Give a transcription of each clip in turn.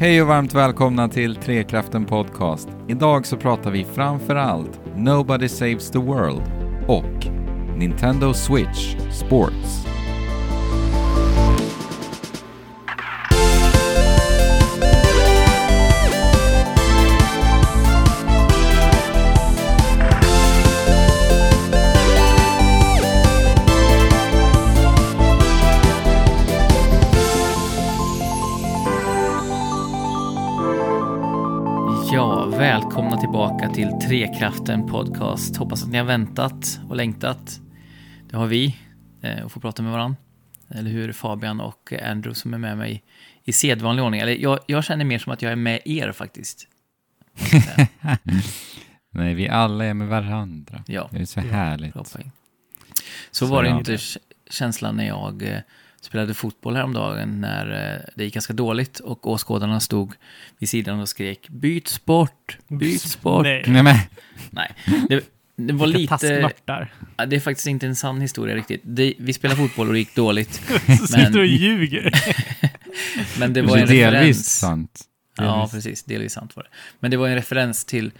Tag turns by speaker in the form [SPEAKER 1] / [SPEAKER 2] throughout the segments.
[SPEAKER 1] Hej och varmt välkomna till Trekraften Podcast. Idag så pratar vi framför allt Nobody Saves the World och Nintendo Switch Sports.
[SPEAKER 2] Trekraften Podcast. Hoppas att ni har väntat och längtat. Det har vi, eh, och få prata med varandra. Eller hur, Fabian och Andrew som är med mig i sedvanlig ordning. Eller jag, jag känner mer som att jag är med er faktiskt.
[SPEAKER 1] Nej, vi alla är med varandra.
[SPEAKER 2] Ja,
[SPEAKER 1] Det är så
[SPEAKER 3] Ja,
[SPEAKER 1] härligt.
[SPEAKER 2] poäng. Så,
[SPEAKER 1] Så
[SPEAKER 2] var det
[SPEAKER 1] ja.
[SPEAKER 2] inte känslan när jag eh, spelade fotboll häromdagen när eh, det gick ganska dåligt och åskådarna stod vid sidan och skrek byt sport, byt sport.
[SPEAKER 3] Nej,
[SPEAKER 1] Nej,
[SPEAKER 2] Nej, det, det var
[SPEAKER 3] vilka
[SPEAKER 2] lite... Ja, Det är faktiskt inte en sann historia riktigt. Det, vi spelade fotboll och det gick dåligt.
[SPEAKER 3] Sitter du och ljuger?
[SPEAKER 2] Men det var en
[SPEAKER 1] delvis
[SPEAKER 2] referens.
[SPEAKER 1] sant.
[SPEAKER 2] Ja,
[SPEAKER 1] Delvis.
[SPEAKER 2] precis. Delvis sant var det. Men det var en referens till,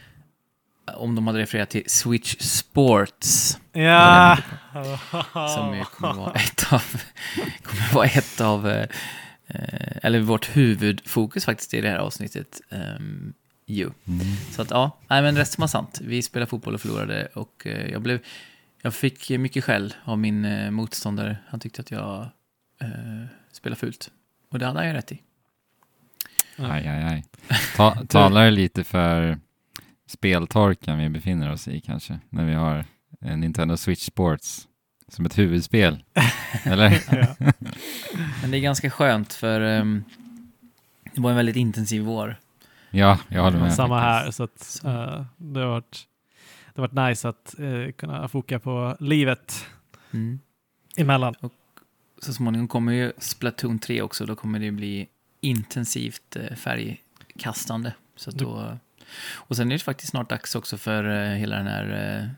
[SPEAKER 2] om de hade refererat till Switch Sports,
[SPEAKER 3] ja.
[SPEAKER 2] som ju kommer vara ett av, kommer vara ett av, eh, eh, eller vårt huvudfokus faktiskt i det här avsnittet. Um, ju.
[SPEAKER 1] Mm.
[SPEAKER 2] Så att ja, nej men resten var sant. Vi spelade fotboll och förlorade och eh, jag blev, jag fick mycket skäll av min eh, motståndare. Han tyckte att jag eh, spelade fult. Och det hade han ju rätt i.
[SPEAKER 1] Aj, aj, aj. Ta, talar lite för speltorkan vi befinner oss i kanske, när vi har eh, Nintendo Switch Sports som ett huvudspel? Eller?
[SPEAKER 3] ja.
[SPEAKER 2] Men det är ganska skönt för ehm, det var en väldigt intensiv vår.
[SPEAKER 1] Ja, jag håller med.
[SPEAKER 3] Samma här, så att eh, det har varit, det har varit nice att eh, kunna foka på livet
[SPEAKER 2] Mm.
[SPEAKER 3] emellan.
[SPEAKER 2] Så småningom kommer ju Splatoon 3 också. Då kommer det bli intensivt eh, färgkastande. Så att då, och sen är det faktiskt snart dags också för eh, hela den här eh,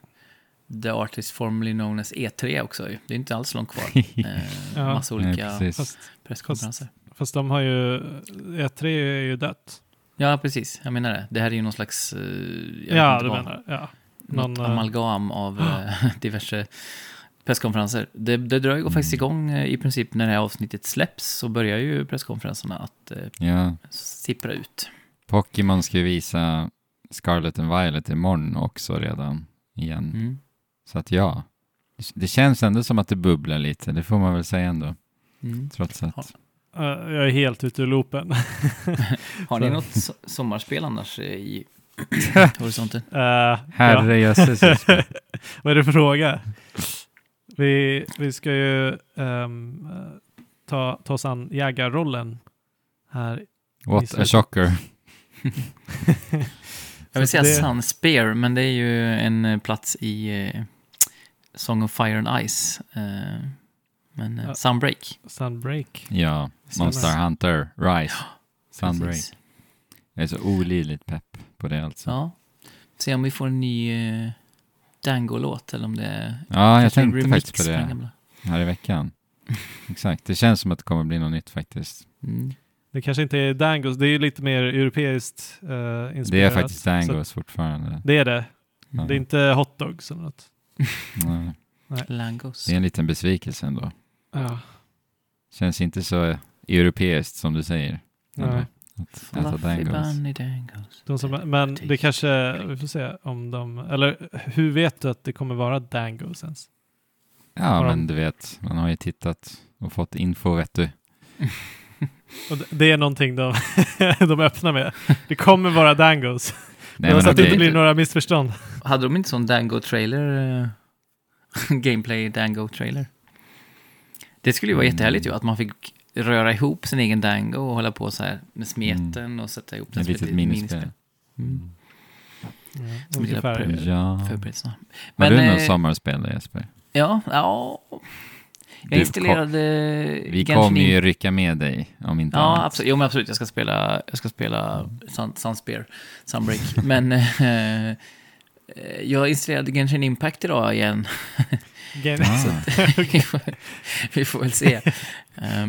[SPEAKER 2] The Artist Formerly Known as E3 också. ju. Det är inte alls långt kvar. Eh,
[SPEAKER 3] Ja.
[SPEAKER 2] massa
[SPEAKER 1] Nej,
[SPEAKER 2] olika.
[SPEAKER 3] Fast,
[SPEAKER 2] presskonferenser.
[SPEAKER 3] fast de har ju, E3 är ju dött.
[SPEAKER 2] Ja, precis. Jag menar det. Det här är ju någon slags...
[SPEAKER 3] Ja, du
[SPEAKER 2] vad.
[SPEAKER 3] menar. Ja.
[SPEAKER 2] något
[SPEAKER 3] Någon, eh,
[SPEAKER 2] amalgam av diverse presskonferenser. Det, det drar ju faktiskt igång i princip när det här avsnittet släpps så börjar ju presskonferenserna att
[SPEAKER 1] Ja,
[SPEAKER 2] sippra ut.
[SPEAKER 1] Pokémon ska ju visa Scarlet and Violet imorgon också redan igen.
[SPEAKER 2] Mm.
[SPEAKER 1] Så att ja, det känns ändå som att det bubblar lite, det får man väl säga ändå.
[SPEAKER 2] Mm.
[SPEAKER 1] Trots att...
[SPEAKER 3] eh, jag är helt ute ur loopen.
[SPEAKER 2] Har ni något so- sommarspel annars eh, i horisonten?
[SPEAKER 3] Eh, ja.
[SPEAKER 1] Herrejösses. Jesper.
[SPEAKER 3] Vad är det för fråga? Vi, vi ska ju eh, ta, ta oss an jägarrollen här.
[SPEAKER 1] What a shocker.
[SPEAKER 2] Jag vill säga
[SPEAKER 3] det-
[SPEAKER 2] Sunspear, men det är ju en eh, plats i eh, Song of Fire and Ice. Eh, men eh. Sunbreak.
[SPEAKER 3] Sunbreak.
[SPEAKER 1] Ja. Monster Hunter, Rise, Sunbreak.
[SPEAKER 2] Precis.
[SPEAKER 1] Jag är så olidligt pepp på det alltså.
[SPEAKER 2] Ja. Se om vi får en ny eh, Dango-låt eller om det är
[SPEAKER 1] Ja, jag tänkte
[SPEAKER 2] remix
[SPEAKER 1] faktiskt på det här i veckan. Exakt, det känns som att det kommer bli något nytt faktiskt.
[SPEAKER 2] Mm.
[SPEAKER 3] Det kanske inte är Dangos, det är ju lite mer europeiskt uh, inspirerat.
[SPEAKER 1] Det är faktiskt
[SPEAKER 3] Så
[SPEAKER 1] Dangos fortfarande.
[SPEAKER 3] Det är det.
[SPEAKER 1] Ja.
[SPEAKER 3] Det är inte hotdogs eller något.
[SPEAKER 1] Nej,
[SPEAKER 2] Langos.
[SPEAKER 1] Det är en liten besvikelse ändå.
[SPEAKER 3] Ja.
[SPEAKER 1] Känns inte så europeiskt som du säger.
[SPEAKER 3] Nej.
[SPEAKER 1] Att äta
[SPEAKER 2] Fluffy
[SPEAKER 1] Dangos.
[SPEAKER 2] bunny dangos.
[SPEAKER 3] De som, men det kanske, vi får se om de, eller hur vet du att det kommer vara Dangos ens?
[SPEAKER 1] Ja,
[SPEAKER 3] Har de-
[SPEAKER 1] men du vet, man har ju tittat och fått info, vet du.
[SPEAKER 3] Och det, är någonting de, de öppnar med. Det kommer vara Dangos.
[SPEAKER 1] Nej,
[SPEAKER 3] så
[SPEAKER 1] men
[SPEAKER 3] att det inte blir några missförstånd.
[SPEAKER 2] Hade de inte sån Dango-trailer? eh, Gameplay Dango-trailer? Det skulle ju vara
[SPEAKER 1] Mm.
[SPEAKER 2] jättehärligt ju, att man fick röra ihop sin egen Dango och hålla på så här med smeten och sätta ihop den
[SPEAKER 1] Ett litet minispel.
[SPEAKER 2] Mm.
[SPEAKER 3] Mm,
[SPEAKER 2] lilla
[SPEAKER 3] färger.
[SPEAKER 1] Ja.
[SPEAKER 2] Förberedelserna.
[SPEAKER 1] Har
[SPEAKER 2] Men,
[SPEAKER 1] du något
[SPEAKER 2] eh,
[SPEAKER 1] sommarspel då, Jesper?
[SPEAKER 2] Ja, ja. Jag
[SPEAKER 1] Du
[SPEAKER 2] installerade
[SPEAKER 1] Vi
[SPEAKER 2] Genshin
[SPEAKER 1] kommer ju rycka med dig, om inte
[SPEAKER 2] Ja,
[SPEAKER 1] annat.
[SPEAKER 2] absolut. Jo, men absolut. Jag ska spela, jag ska spela Sun, Sunspear, Sunbreak. men eh, eh, jag installerade Genshin Impact idag igen.
[SPEAKER 3] Gen-
[SPEAKER 1] Ah.
[SPEAKER 2] vi, får, vi får väl se. Eh,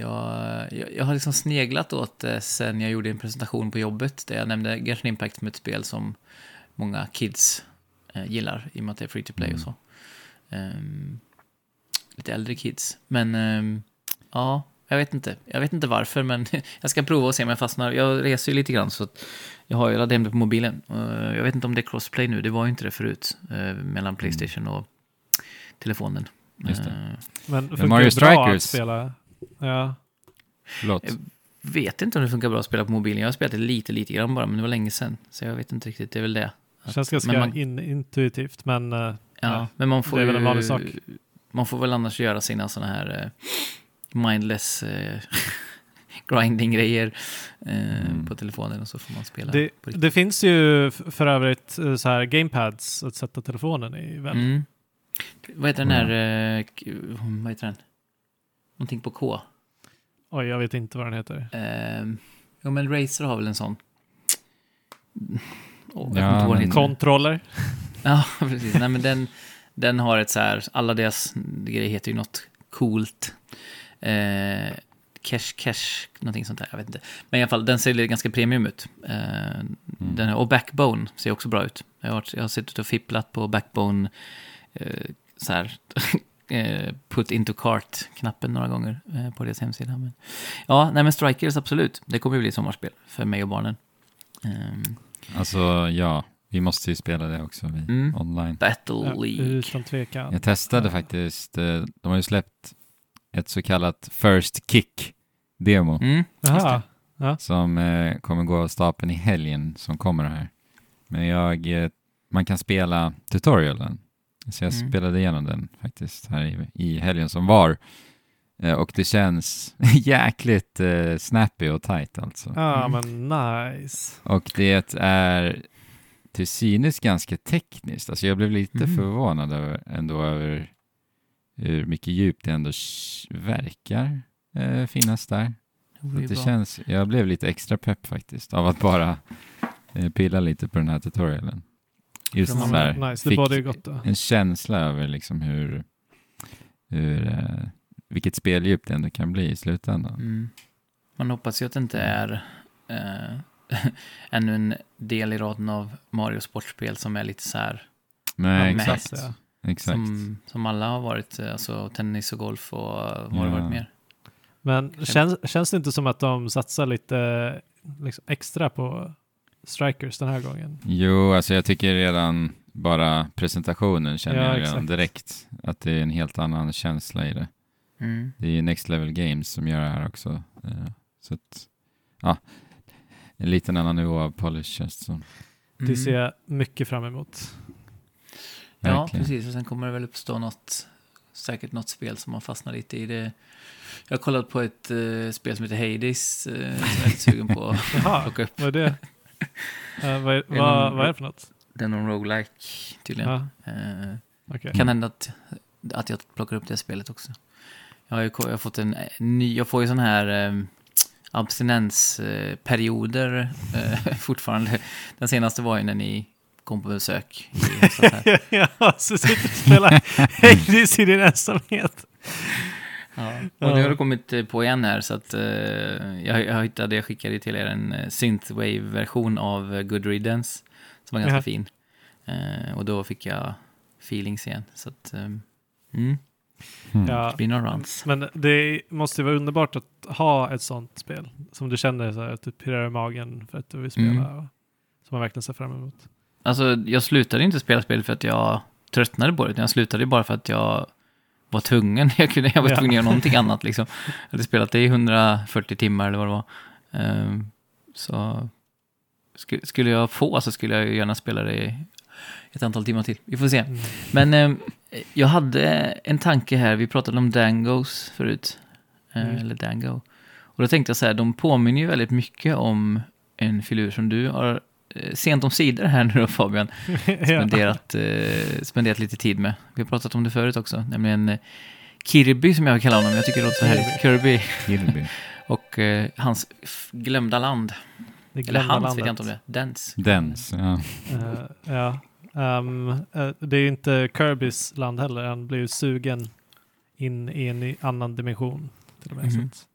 [SPEAKER 2] Jag, jag, jag har liksom sneglat åt det sen jag gjorde en presentation på jobbet där jag nämnde Genshin Impact som ett spel som många kids eh, gillar i och med att det är free to play
[SPEAKER 1] Mm.
[SPEAKER 2] och så. Ehm, lite äldre kids. Men ehm, ja, jag vet inte. Jag vet inte varför, men jag ska prova och se om jag fastnar. Jag reser ju lite grann så att jag har ju laddat hem det på mobilen. Eh, jag vet inte om det är crossplay nu, det var ju inte det förut. eh, mellan Playstation och telefonen.
[SPEAKER 1] Just det.
[SPEAKER 2] Eh,
[SPEAKER 3] Men funkar
[SPEAKER 1] Mario
[SPEAKER 3] ju bra att
[SPEAKER 1] Strikers-
[SPEAKER 3] spela. Ja.
[SPEAKER 1] Förlåt.
[SPEAKER 2] Eh, vet inte om det funkar bra att spela på mobilen. Jag har spelat det lite, lite grann bara, men det var länge sedan. Så jag vet inte riktigt, det är väl det. Att-
[SPEAKER 3] Känns ganska
[SPEAKER 2] men man-
[SPEAKER 3] in, intuitivt, men eh,
[SPEAKER 2] Ja, men man får
[SPEAKER 3] det är väl en vanlig sak.
[SPEAKER 2] Man får väl annars göra sina sådana här eh, mindless eh, grinding-grejer eh,
[SPEAKER 1] Mm.
[SPEAKER 2] på telefonen och så får man spela
[SPEAKER 3] det, det finns ju för övrigt eh, så här gamepads att sätta telefonen i. Väl?
[SPEAKER 2] Mm. Vad heter den här, eh, k- vad heter den? Någonting på K.
[SPEAKER 3] Oj, jag vet inte vad den heter.
[SPEAKER 2] Eh, ja, men Razer har väl en sån. Oh,
[SPEAKER 1] Ja, men-.
[SPEAKER 3] Controller.
[SPEAKER 2] Ja, precis. Nej, men den, den har ett så här, alla deras grejer heter ju något coolt. Eh, cash, cash, någonting sånt där, jag vet inte. Men i alla fall, den ser ganska premium ut. Eh,
[SPEAKER 1] Mm.
[SPEAKER 2] den, och Backbone ser också bra ut. Jag har, jag har suttit och fipplat på Backbone, eh, så här, eh, put into cart-knappen några gånger eh, på deras hemsida. Men, ja, nej men Strikers, absolut. Det kommer ju bli ett sommarspel för mig och barnen. Ehm,
[SPEAKER 1] Alltså, ja. Vi måste ju spela det också vi,
[SPEAKER 2] Mm.
[SPEAKER 1] online.
[SPEAKER 2] Battle
[SPEAKER 3] Ja,
[SPEAKER 2] League.
[SPEAKER 3] utan tvekan.
[SPEAKER 1] Jag testade
[SPEAKER 3] Ja.
[SPEAKER 1] faktiskt. eh, De har ju släppt ett så kallat First Kick-demo.
[SPEAKER 2] Mm.
[SPEAKER 3] Jaha.
[SPEAKER 1] som eh, kommer gå av stapeln i helgen som kommer här. Men jag, eh, man kan spela tutorialen. Så jag
[SPEAKER 2] Mm.
[SPEAKER 1] spelade igenom den faktiskt här i, i helgen som var. Eh, och det känns jäkligt eh, snappy och tight alltså.
[SPEAKER 3] Ja,
[SPEAKER 2] Mm.
[SPEAKER 3] men nice.
[SPEAKER 1] Och det är till synes ganska tekniskt. Alltså jag blev lite
[SPEAKER 2] Mm.
[SPEAKER 1] förvånad över, ändå över hur mycket djup det ändå verkar eh, finnas där.
[SPEAKER 2] Det
[SPEAKER 1] Det känns, jag blev lite extra pepp faktiskt av att bara eh, pilla lite på den här tutorialen. Just
[SPEAKER 2] Ja,
[SPEAKER 1] så här,
[SPEAKER 3] nice,
[SPEAKER 1] fick
[SPEAKER 3] gott då.
[SPEAKER 1] en känsla över liksom hur, hur eh, vilket speldjup det ändå kan bli i slutändan.
[SPEAKER 2] Mm. Man hoppas ju att det inte är eh, ännu en del i raden av Mario sportspel som är lite så här,
[SPEAKER 1] Nej, exakt.
[SPEAKER 3] Ja.
[SPEAKER 1] exakt.
[SPEAKER 2] som, som alla har varit, eh, alltså tennis och golf och vad har det
[SPEAKER 1] Ja.
[SPEAKER 2] varit mer?
[SPEAKER 3] Men känns, känns det inte som att de satsar lite liksom, extra på strikers den här gången?
[SPEAKER 1] Jo, alltså jag tycker redan bara presentationen känner
[SPEAKER 3] Ja,
[SPEAKER 1] jag redan
[SPEAKER 3] exakt.
[SPEAKER 1] direkt att det är en helt annan känsla i det.
[SPEAKER 2] Mm.
[SPEAKER 1] Det är Next Level Games som gör det här också. Eh, Så att, ja, en liten annan nivå av polish känns det som.
[SPEAKER 3] Det
[SPEAKER 2] Mm.
[SPEAKER 3] ser jag mycket fram emot.
[SPEAKER 2] Ja,
[SPEAKER 1] Verkligen.
[SPEAKER 2] precis. Och sen kommer det väl uppstå något, säkert något spel som man fastnar lite i. Det. Jag har kollat på ett eh, spel som heter Hades, eh, som jag är lite sugen på att plocka upp.
[SPEAKER 3] vad är det? Eh, vad, är, vad, vad är det för något?
[SPEAKER 2] Det är någon roguelike tydligen.
[SPEAKER 3] Ja,
[SPEAKER 2] Eh,
[SPEAKER 3] okej.
[SPEAKER 2] Kan hända att, att jag plockar upp det spelet också. Jag har ju jag har fått en ny, jag får ju sån här eh, abstinensperioder eh, fortfarande. Den senaste var ju när ni kom på besök. I
[SPEAKER 3] ja, så sitter du och spelar Hades i din ensamhet.
[SPEAKER 2] ja. Och nu har det kommit eh, på igen här så att eh, jag, jag hittade, jag skickade till er en synthwave-version av Good Riddance som var ganska
[SPEAKER 3] Jaha.
[SPEAKER 2] fin. Eh, och då fick jag feelings igen. Så att, eh, mm,
[SPEAKER 1] Mm.
[SPEAKER 3] Ja.
[SPEAKER 2] runs.
[SPEAKER 3] Men det måste ju vara underbart att ha ett sånt spel som du känner så här, att du pirrar i magen för att du vill spela.
[SPEAKER 2] Mm.
[SPEAKER 3] Och, som man verkligen ser fram emot.
[SPEAKER 2] Alltså, jag slutade inte spela spel för att jag tröttnade på det, utan jag slutade bara för att jag var tvungen. Jag, kunde, jag var
[SPEAKER 3] Ja.
[SPEAKER 2] tvungen att göra någonting annat liksom. Jag hade spelat det i 140 timmar eller vad det var. Ehm, så sku- skulle jag få så skulle jag gärna spela det ett antal timmar till. Vi får se.
[SPEAKER 3] Mm.
[SPEAKER 2] Men ehm, jag hade en tanke här, vi pratade om Dangos förut. Eh,
[SPEAKER 3] Mm.
[SPEAKER 2] Eller Dango. Och då tänkte jag så här, de påminner ju väldigt mycket om en filur som du har eh, sent om sidor här nu då Fabian spenderat, eh, spenderat lite tid med. Vi har pratat om det förut också, nämligen eh, Kirby som jag kallar honom. Jag tycker det låter så härligt. Kirby
[SPEAKER 1] Kirby.
[SPEAKER 2] och eh, hans glömda land.
[SPEAKER 3] Det
[SPEAKER 2] Eller
[SPEAKER 3] glömda
[SPEAKER 2] hans
[SPEAKER 3] landet.
[SPEAKER 2] vet jag inte om det. Dens.
[SPEAKER 1] Dens, ja.
[SPEAKER 3] Eh, ja. Eh, det är ju inte Kirbys land heller. Han blir ju sugen in i en annan dimension. till och med.
[SPEAKER 2] Mhm.
[SPEAKER 3] Att,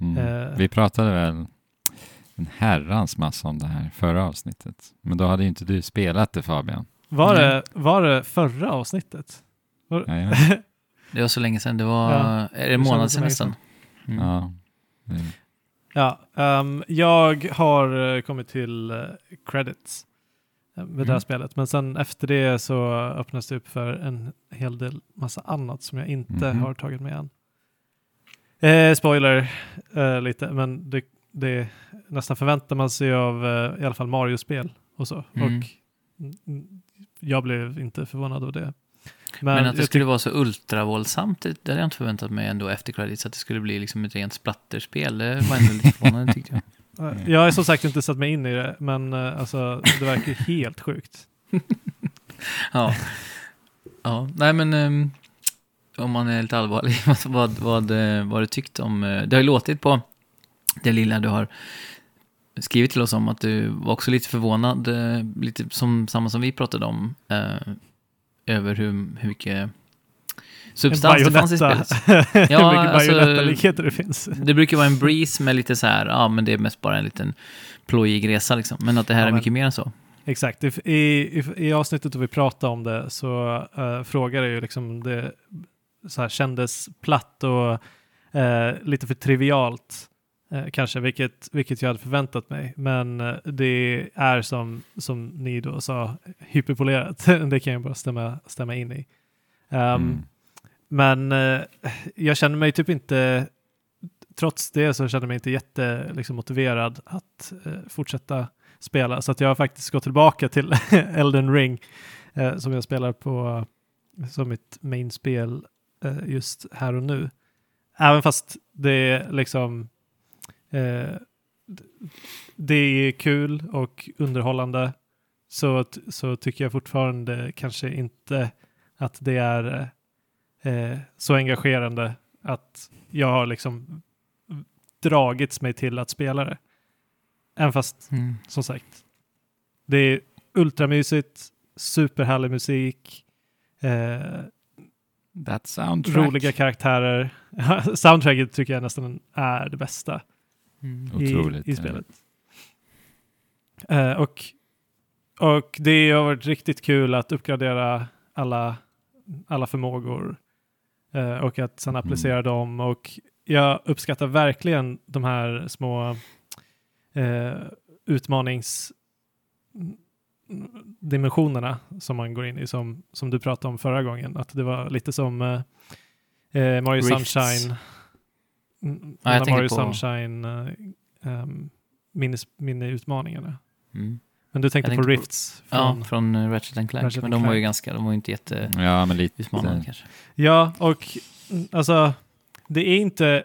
[SPEAKER 1] Mm.
[SPEAKER 3] Eh.
[SPEAKER 1] Vi pratade väl en herrans massa om det här förra avsnittet. Men då hade ju inte du spelat det Fabian.
[SPEAKER 3] var,
[SPEAKER 2] Nej.
[SPEAKER 3] det, var det förra avsnittet? Var,
[SPEAKER 2] Mm. Det var så länge sedan. Det var,
[SPEAKER 3] Ja,
[SPEAKER 2] är det en månad sedan nästan? Mm.
[SPEAKER 1] ja.
[SPEAKER 3] Ja, ehm, jag har eh, kommit till credits med det här
[SPEAKER 2] Mm.
[SPEAKER 3] spelet. Men sen efter det så öppnas det upp för en hel del massa annat som jag inte
[SPEAKER 1] Mhm.
[SPEAKER 3] har tagit med än. Eh, spoiler eh, lite, men det, det nästan förväntar man sig av eh, i alla fall Mario-spel och så.
[SPEAKER 2] Mm.
[SPEAKER 3] Och mm, jag blev inte förvånad av det.
[SPEAKER 2] Men, att det skulle vara så ultravåldsamt, det hade jag inte förväntat mig ändå efter credits, att det skulle bli liksom ett rent splatterspel. Det var ändå lite förvånande tyckte jag.
[SPEAKER 3] Jag har som sagt inte satt mig in i det, men eh, alltså, det verkar helt sjukt.
[SPEAKER 2] Ja. ja, nej men um, om man är lite allvarlig, vad, vad, vad eh, du tyckt om, eh, det har ju låtit på det lilla du har skrivit till oss om att du var också lite förvånad, lite som samma som vi pratade om, eh, över hur, hur mycket substans det fanns i spelet.
[SPEAKER 3] Hur mycket
[SPEAKER 2] alltså-
[SPEAKER 3] det finns.
[SPEAKER 2] Det brukar vara en breeze med lite så här, ja men det är mest bara en liten plojig resa liksom. Men att det här
[SPEAKER 3] Ja,
[SPEAKER 2] är
[SPEAKER 3] men-
[SPEAKER 2] mycket mer än så.
[SPEAKER 3] Exakt, I, i, i avsnittet då vi pratade om det så uh, frågade jag ju liksom om det så här kändes platt och eh, lite för trivialt eh, kanske, vilket, vilket jag hade förväntat mig. Men eh, det är som, som ni då sa, hyperpolerat. det kan jag bara stämma, stämma in i. Um,
[SPEAKER 1] Mm.
[SPEAKER 3] Men eh, jag känner mig typ inte, trots det så känner jag mig inte jätte liksom, motiverad att eh, fortsätta spela. Så att jag har faktiskt gått tillbaka till Elden Ring eh, som jag spelar på som mitt main-spel eh, just här och nu. Även fast det är liksom eh, det är kul och underhållande så, så tycker jag fortfarande kanske inte att det är eh, eh, så engagerande att jag har liksom dragits mig till att spela det. Även fast
[SPEAKER 2] Mm.
[SPEAKER 3] som sagt. Det är ultramysigt, superhärlig musik, eh,
[SPEAKER 1] That soundtrack.
[SPEAKER 3] roliga karaktärer. Soundtracket tycker jag nästan är det bästa
[SPEAKER 2] Mm.
[SPEAKER 1] Otroligt,
[SPEAKER 3] i, i
[SPEAKER 1] ja.
[SPEAKER 3] spelet. Eh, och, och det har varit riktigt kul att uppgradera alla, alla förmågor eh, och att sen applicera dem. Och jag uppskattar verkligen de här små eh, utmaningsdimensionerna som man går in i, som, som du pratade om förra gången. Att det var lite som eh, eh, Mario
[SPEAKER 2] Rifts.
[SPEAKER 3] Sunshine. Mm,
[SPEAKER 2] Ja,
[SPEAKER 3] Mario
[SPEAKER 2] på-
[SPEAKER 3] Sunshine eh, um, minnes, minneutmaningarna.
[SPEAKER 2] Mm.
[SPEAKER 3] Men du tänkte på
[SPEAKER 2] tänkte på-
[SPEAKER 3] Rifts?
[SPEAKER 2] Ja,
[SPEAKER 3] Från,
[SPEAKER 2] från eh, Ratchet and Clank.
[SPEAKER 3] Ratchet
[SPEAKER 2] men de var ju ganska, de var ju inte jätteutmanande
[SPEAKER 1] Ja, men lite.
[SPEAKER 2] kanske.
[SPEAKER 3] ja, och alltså det är inte...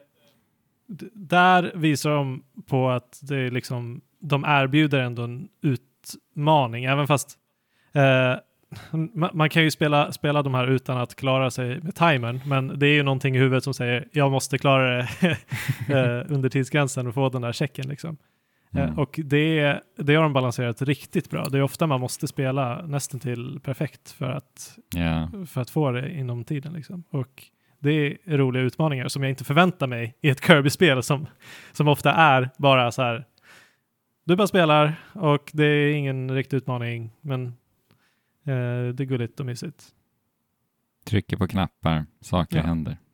[SPEAKER 3] Där visar de på att det är liksom, de erbjuder ändå en utmaning, även fast eh, ma- man kan ju spela, spela de här utan att klara sig med timern, men det är ju någonting i huvudet som säger jag måste klara det eh, under tidsgränsen och få den där checken. Liksom. Eh,
[SPEAKER 1] Mm.
[SPEAKER 3] Och det, det har de balanserat riktigt bra. Det är ofta man måste spela nästan till perfekt för att,
[SPEAKER 1] Ja.
[SPEAKER 3] för att få det inom tiden. Liksom. Och det är roliga utmaningar som jag inte förväntar mig i ett Kirby-spel som, som ofta är bara så här. Du bara spelar och det är ingen riktig utmaning, men eh, det är gulligt och mysigt.
[SPEAKER 1] Trycker på knappar, saker
[SPEAKER 3] Ja.
[SPEAKER 1] händer.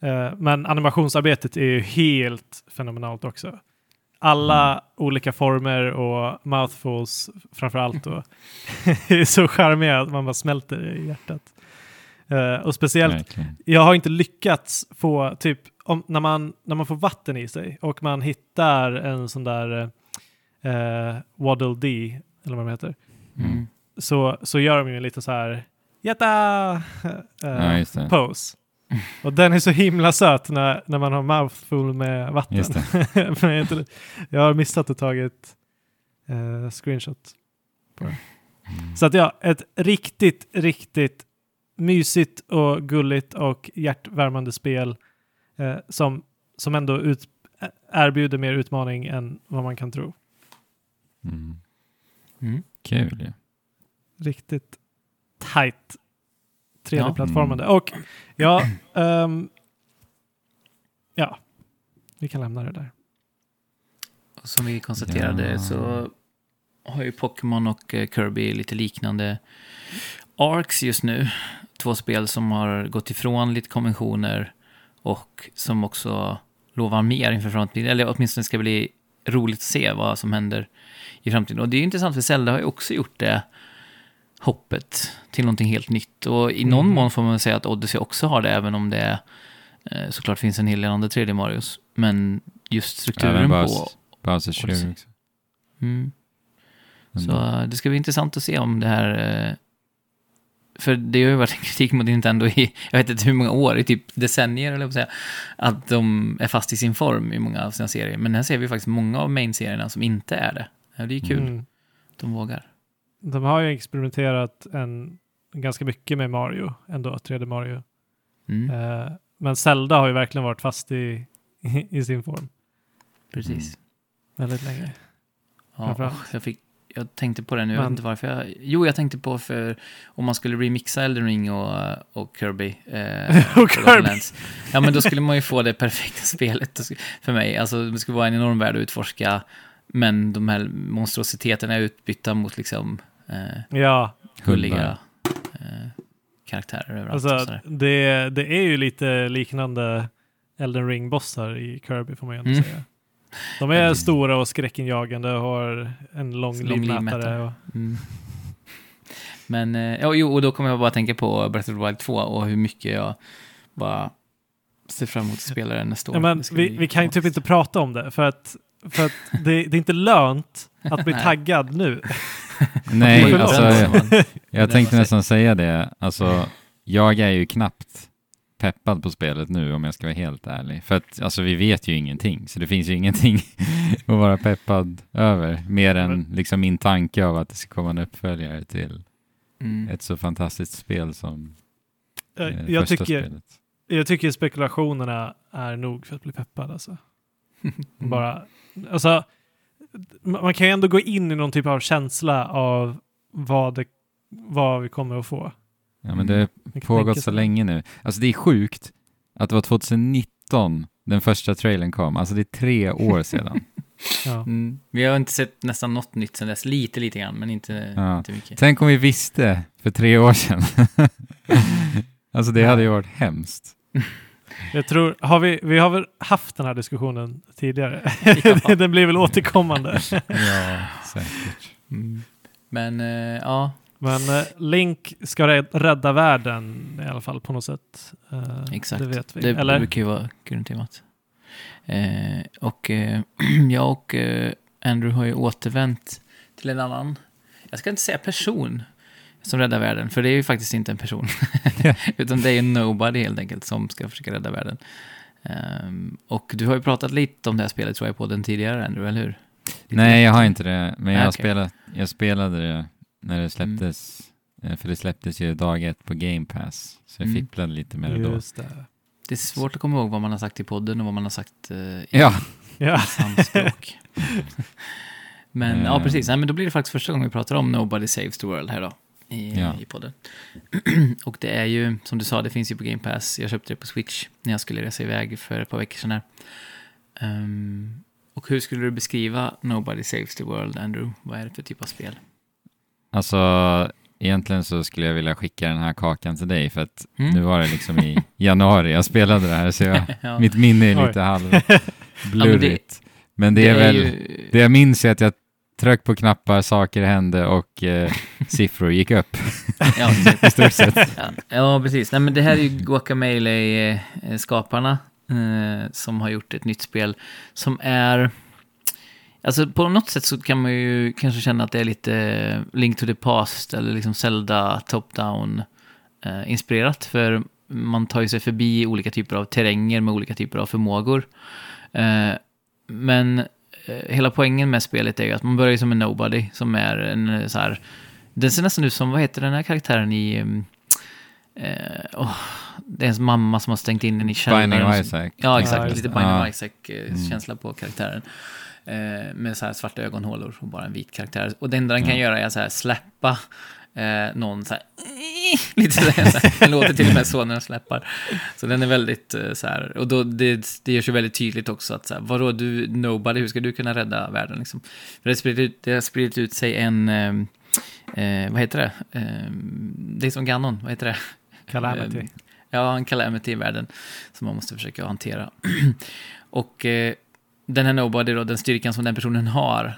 [SPEAKER 3] Eh, men animationsarbetet är ju helt fenomenalt också. Alla
[SPEAKER 1] Mm.
[SPEAKER 3] olika former och mouthfuls framför allt är så charmiga att man bara smälter i hjärtat. Eh, och speciellt,
[SPEAKER 1] Verkligen.
[SPEAKER 3] jag har inte lyckats få, typ, om, när, man, när man får vatten i sig och man hittar en sån där eh, Waddle Dee, eller vad de heter,
[SPEAKER 2] Mm.
[SPEAKER 3] så, så gör de ju lite så här, hjärta! eh,
[SPEAKER 1] Ja,
[SPEAKER 3] pose. Och den är så himla söt när, när man har mouthful med vatten.
[SPEAKER 1] Just det.
[SPEAKER 3] Men jag, har inte, jag har missat att tagit eh, screenshot.
[SPEAKER 1] Mm.
[SPEAKER 3] Så att ja, ett riktigt, riktigt mysigt och gulligt och hjärtvärmande spel eh, som, som ändå ut, erbjuder mer utmaning än vad man kan tro.
[SPEAKER 1] Mm.
[SPEAKER 2] Mm.
[SPEAKER 1] Kul ju.
[SPEAKER 3] Riktigt tight 3D-plattformande.
[SPEAKER 1] Mm.
[SPEAKER 3] Och ja, ehm, ja, vi kan lämna det där.
[SPEAKER 2] Som vi konstaterade
[SPEAKER 1] Ja.
[SPEAKER 2] så har ju Pokémon och eh, Kirby lite liknande arcs just nu. Två spel som har gått ifrån lite konventioner och som också lovar mer inför framtiden. Eller åtminstone ska bli roligt att se vad som händer i framtiden. Och det är ju intressant för Zelda har ju också gjort det hoppet till någonting helt nytt. Och i någon
[SPEAKER 3] Mm.
[SPEAKER 2] mån får man säga att Odyssey också har det, även om det eh, såklart finns en hel del andra 3D Marios. Men just strukturen
[SPEAKER 1] Även
[SPEAKER 2] på...
[SPEAKER 1] Bowser-
[SPEAKER 2] Odyssey. Mm. Så
[SPEAKER 1] Mm.
[SPEAKER 2] eh, det ska bli intressant att se om det här... eh, För det har ju varit en kritik mot Nintendo i, jag vet inte hur många år, i typ decennier eller vad säga, att de är fast i sin form i många av sina serier. Men här ser vi faktiskt många av main-serierna som inte är det. Ja, det är kul,
[SPEAKER 3] Mm.
[SPEAKER 2] de vågar.
[SPEAKER 3] De har ju experimenterat en, ganska mycket med Mario ändå, 3D Mario.
[SPEAKER 2] Mm,
[SPEAKER 3] Eh, men Zelda har ju verkligen varit fast i, i, i sin form
[SPEAKER 2] precis.
[SPEAKER 3] väldigt länge.
[SPEAKER 2] Ja, jag, fick, jag tänkte på det nu, jag vet inte varför jag... Jo, jag tänkte på för om man skulle remixa Elden Ring och, och Kirby. Eh,
[SPEAKER 3] Och Kirby.
[SPEAKER 2] Ja, men då skulle man ju få det perfekta spelet för mig. Alltså, det skulle vara en enorm värld att utforska, men de här monstrositeterna är utbytta mot liksom eh,
[SPEAKER 3] Ja,
[SPEAKER 2] gulliga eh, karaktärer överallt. och
[SPEAKER 3] alltså det, det är ju lite liknande Elden Ring-bossar i Kirby får man ju ändå
[SPEAKER 2] Mm.
[SPEAKER 3] säga. De är stora och skräckinjagande och har en lång,
[SPEAKER 2] Lång
[SPEAKER 3] livmätare. Och,
[SPEAKER 2] Mm. Men, eh, ja, jo, och då kommer jag bara tänka på Breath of the Wild 2 och hur mycket jag bara ser fram emot att spela den nästa år.
[SPEAKER 3] ja, men vi, vi kan ju typ inte prata om det för att, för att det, det är inte lönt att bli taggad nu.
[SPEAKER 1] Nej, alltså, jag
[SPEAKER 2] Det
[SPEAKER 1] tänkte
[SPEAKER 2] var
[SPEAKER 1] nästan säga det. Alltså, jag är ju knappt peppad på spelet nu om jag ska vara helt ärlig. För att alltså, vi vet ju ingenting, så det finns ju ingenting att vara peppad över. Mer än liksom min tanke av att det ska komma en uppföljare till
[SPEAKER 2] Mm.
[SPEAKER 1] ett så fantastiskt spel som eh,
[SPEAKER 3] Jag, jag,
[SPEAKER 1] första
[SPEAKER 3] tycker,
[SPEAKER 1] spelet.
[SPEAKER 3] jag tycker spekulationerna är nog för att bli peppad alltså.
[SPEAKER 2] Mm.
[SPEAKER 3] Bara, alltså, man kan ju ändå gå in i någon typ av känsla av vad, det, vad vi kommer att få.
[SPEAKER 1] Ja, men det har
[SPEAKER 3] kan
[SPEAKER 1] pågått så länge nu. Alltså det är sjukt att det var 2019 den första trailern kom. Alltså det är tre år sedan.
[SPEAKER 3] Ja.
[SPEAKER 2] Mm. Vi har inte sett nästan något nytt sedan dess. Lite, lite grann, men inte,
[SPEAKER 1] Ja.
[SPEAKER 2] inte mycket.
[SPEAKER 1] Tänk om vi visste för tre år sedan. alltså det hade ju varit hemskt.
[SPEAKER 3] Jag tror, har vi, vi har väl haft den här diskussionen tidigare?
[SPEAKER 2] Ja.
[SPEAKER 3] den blir väl återkommande.
[SPEAKER 1] Ja, säkert.
[SPEAKER 2] Mm. Men, eh, ja,
[SPEAKER 3] Men eh, Link ska räd- rädda världen i alla fall på något sätt. Eh,
[SPEAKER 2] exakt.
[SPEAKER 3] Det vet vi.
[SPEAKER 2] Det
[SPEAKER 3] Eller?
[SPEAKER 2] brukar ju vara grundtemat. Eh, och eh, jag och eh, Andrew har ju återvänt till en annan, jag ska inte säga person, som räddar världen, för det är ju faktiskt inte en person. Utan det är en nobody helt enkelt som ska försöka rädda världen. Ehm, och du har ju pratat lite om det här spelet tror jag på den tidigare, Andrew, eller hur? Lite
[SPEAKER 1] Nej, jag har inte det. Men jag,
[SPEAKER 2] Ah, okej.
[SPEAKER 1] spelat, jag spelade det när det släpptes. Eh, För det släpptes ju dag ett på Game Pass. Så jag
[SPEAKER 2] Mm.
[SPEAKER 1] fipplade lite med det då.
[SPEAKER 3] Just det.
[SPEAKER 2] Det är svårt att komma ihåg vad man har sagt i podden och vad man har sagt eh, i
[SPEAKER 1] Ja,
[SPEAKER 3] Ja.
[SPEAKER 2] samspråk. men ja,
[SPEAKER 1] Eh.
[SPEAKER 2] precis. Nej, men då blir det faktiskt första gången vi pratar om Nobody Saves the World här då. I,
[SPEAKER 1] Ja.
[SPEAKER 2] i podden. och det är ju, som du sa, det finns ju på Game Pass. Jag köpte det på Switch när jag skulle resa iväg för ett par veckor sedan här. Ehm, och hur skulle du beskriva Nobody Saves the World, Andrew? Vad är det för typ av spel?
[SPEAKER 1] alltså egentligen så skulle jag vilja skicka den här kakan till dig. För att
[SPEAKER 2] Mm.
[SPEAKER 1] nu var det liksom i januari jag spelade det här. Så jag,
[SPEAKER 2] ja.
[SPEAKER 1] mitt minne är lite halv
[SPEAKER 2] Ja,
[SPEAKER 1] blurrigt. men det, är väl...
[SPEAKER 2] ju-
[SPEAKER 1] Det jag minns är att jag tryckte på knappar, saker hände och eh, siffror gick upp
[SPEAKER 2] ja,
[SPEAKER 1] i stort sett.
[SPEAKER 2] Ja, ja, precis. Nej, men det här är ju Guacamelee-skaparna eh, som har gjort ett nytt spel som är... Alltså på något sätt så kan man ju kanske känna att det är lite eh, Link to the Past eller liksom Zelda top-down eh, inspirerat. För man tar ju sig förbi olika typer av terränger med olika typer av förmågor. Eh, men eh, hela poängen med spelet är ju att man börjar som en nobody som är en eh, så här... Den ser nästan ut som, vad heter den här karaktären i... mm, Eh, åh, det är ens mamma som har stängt in den i källaren.
[SPEAKER 1] Binding Isaac.
[SPEAKER 2] Ja, exakt.
[SPEAKER 3] Ja,
[SPEAKER 2] lite. Binding
[SPEAKER 1] Ja.
[SPEAKER 2] Isaac-känsla på karaktären. Eh, med så här svarta ögonhålor och bara en vit karaktär. Och det enda den kan
[SPEAKER 1] Ja.
[SPEAKER 2] göra är så här släppa eh, någon så här, lite så här, den låter till och med så när den släpper. Så den är väldigt eh, så här, och då, det, det görs ju väldigt tydligt också att så här, vadå du, nobody, hur ska du kunna rädda världen liksom? För det har spridit ut, det har spridit ut sig en, eh, eh, vad heter det? Eh, det är som Ganon, vad heter det?
[SPEAKER 3] Calamity.
[SPEAKER 2] Eh, Ja, en calamity i världen som man måste försöka hantera. och eh, den här Nobody då, den styrkan som den personen har,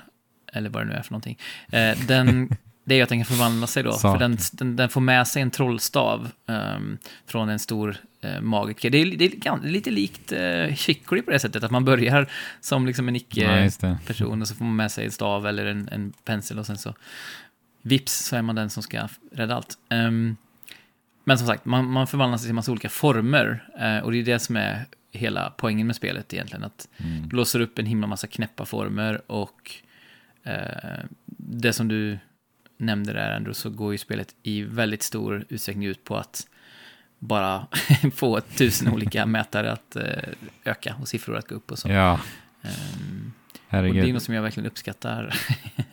[SPEAKER 2] eller vad det nu är för någonting, eh, den, det är att den kan förvandla sig då. För den, den, den får med sig en trollstav ehm, från en stor eh, magiker. Det är, det är lite likt eh, Chicory på det sättet, att man börjar som liksom en icke
[SPEAKER 1] Ja,
[SPEAKER 2] och så får man med sig en stav eller en, en pensel och sen så vips så är man den som ska rädda allt. Ehm, men som sagt, man, man förvandlas till en massa olika former eh, och det är det som är hela poängen med spelet egentligen. Att
[SPEAKER 1] Mm.
[SPEAKER 2] du låser upp en himla massa knäppa former och det som du nämnde där ändå så går ju spelet i väldigt stor utsträckning ut på att bara få tusen olika mätare att eh, öka och siffror att gå upp och så.
[SPEAKER 1] Ja,
[SPEAKER 2] Ehm, och det är
[SPEAKER 1] herregud.
[SPEAKER 2] något som jag verkligen uppskattar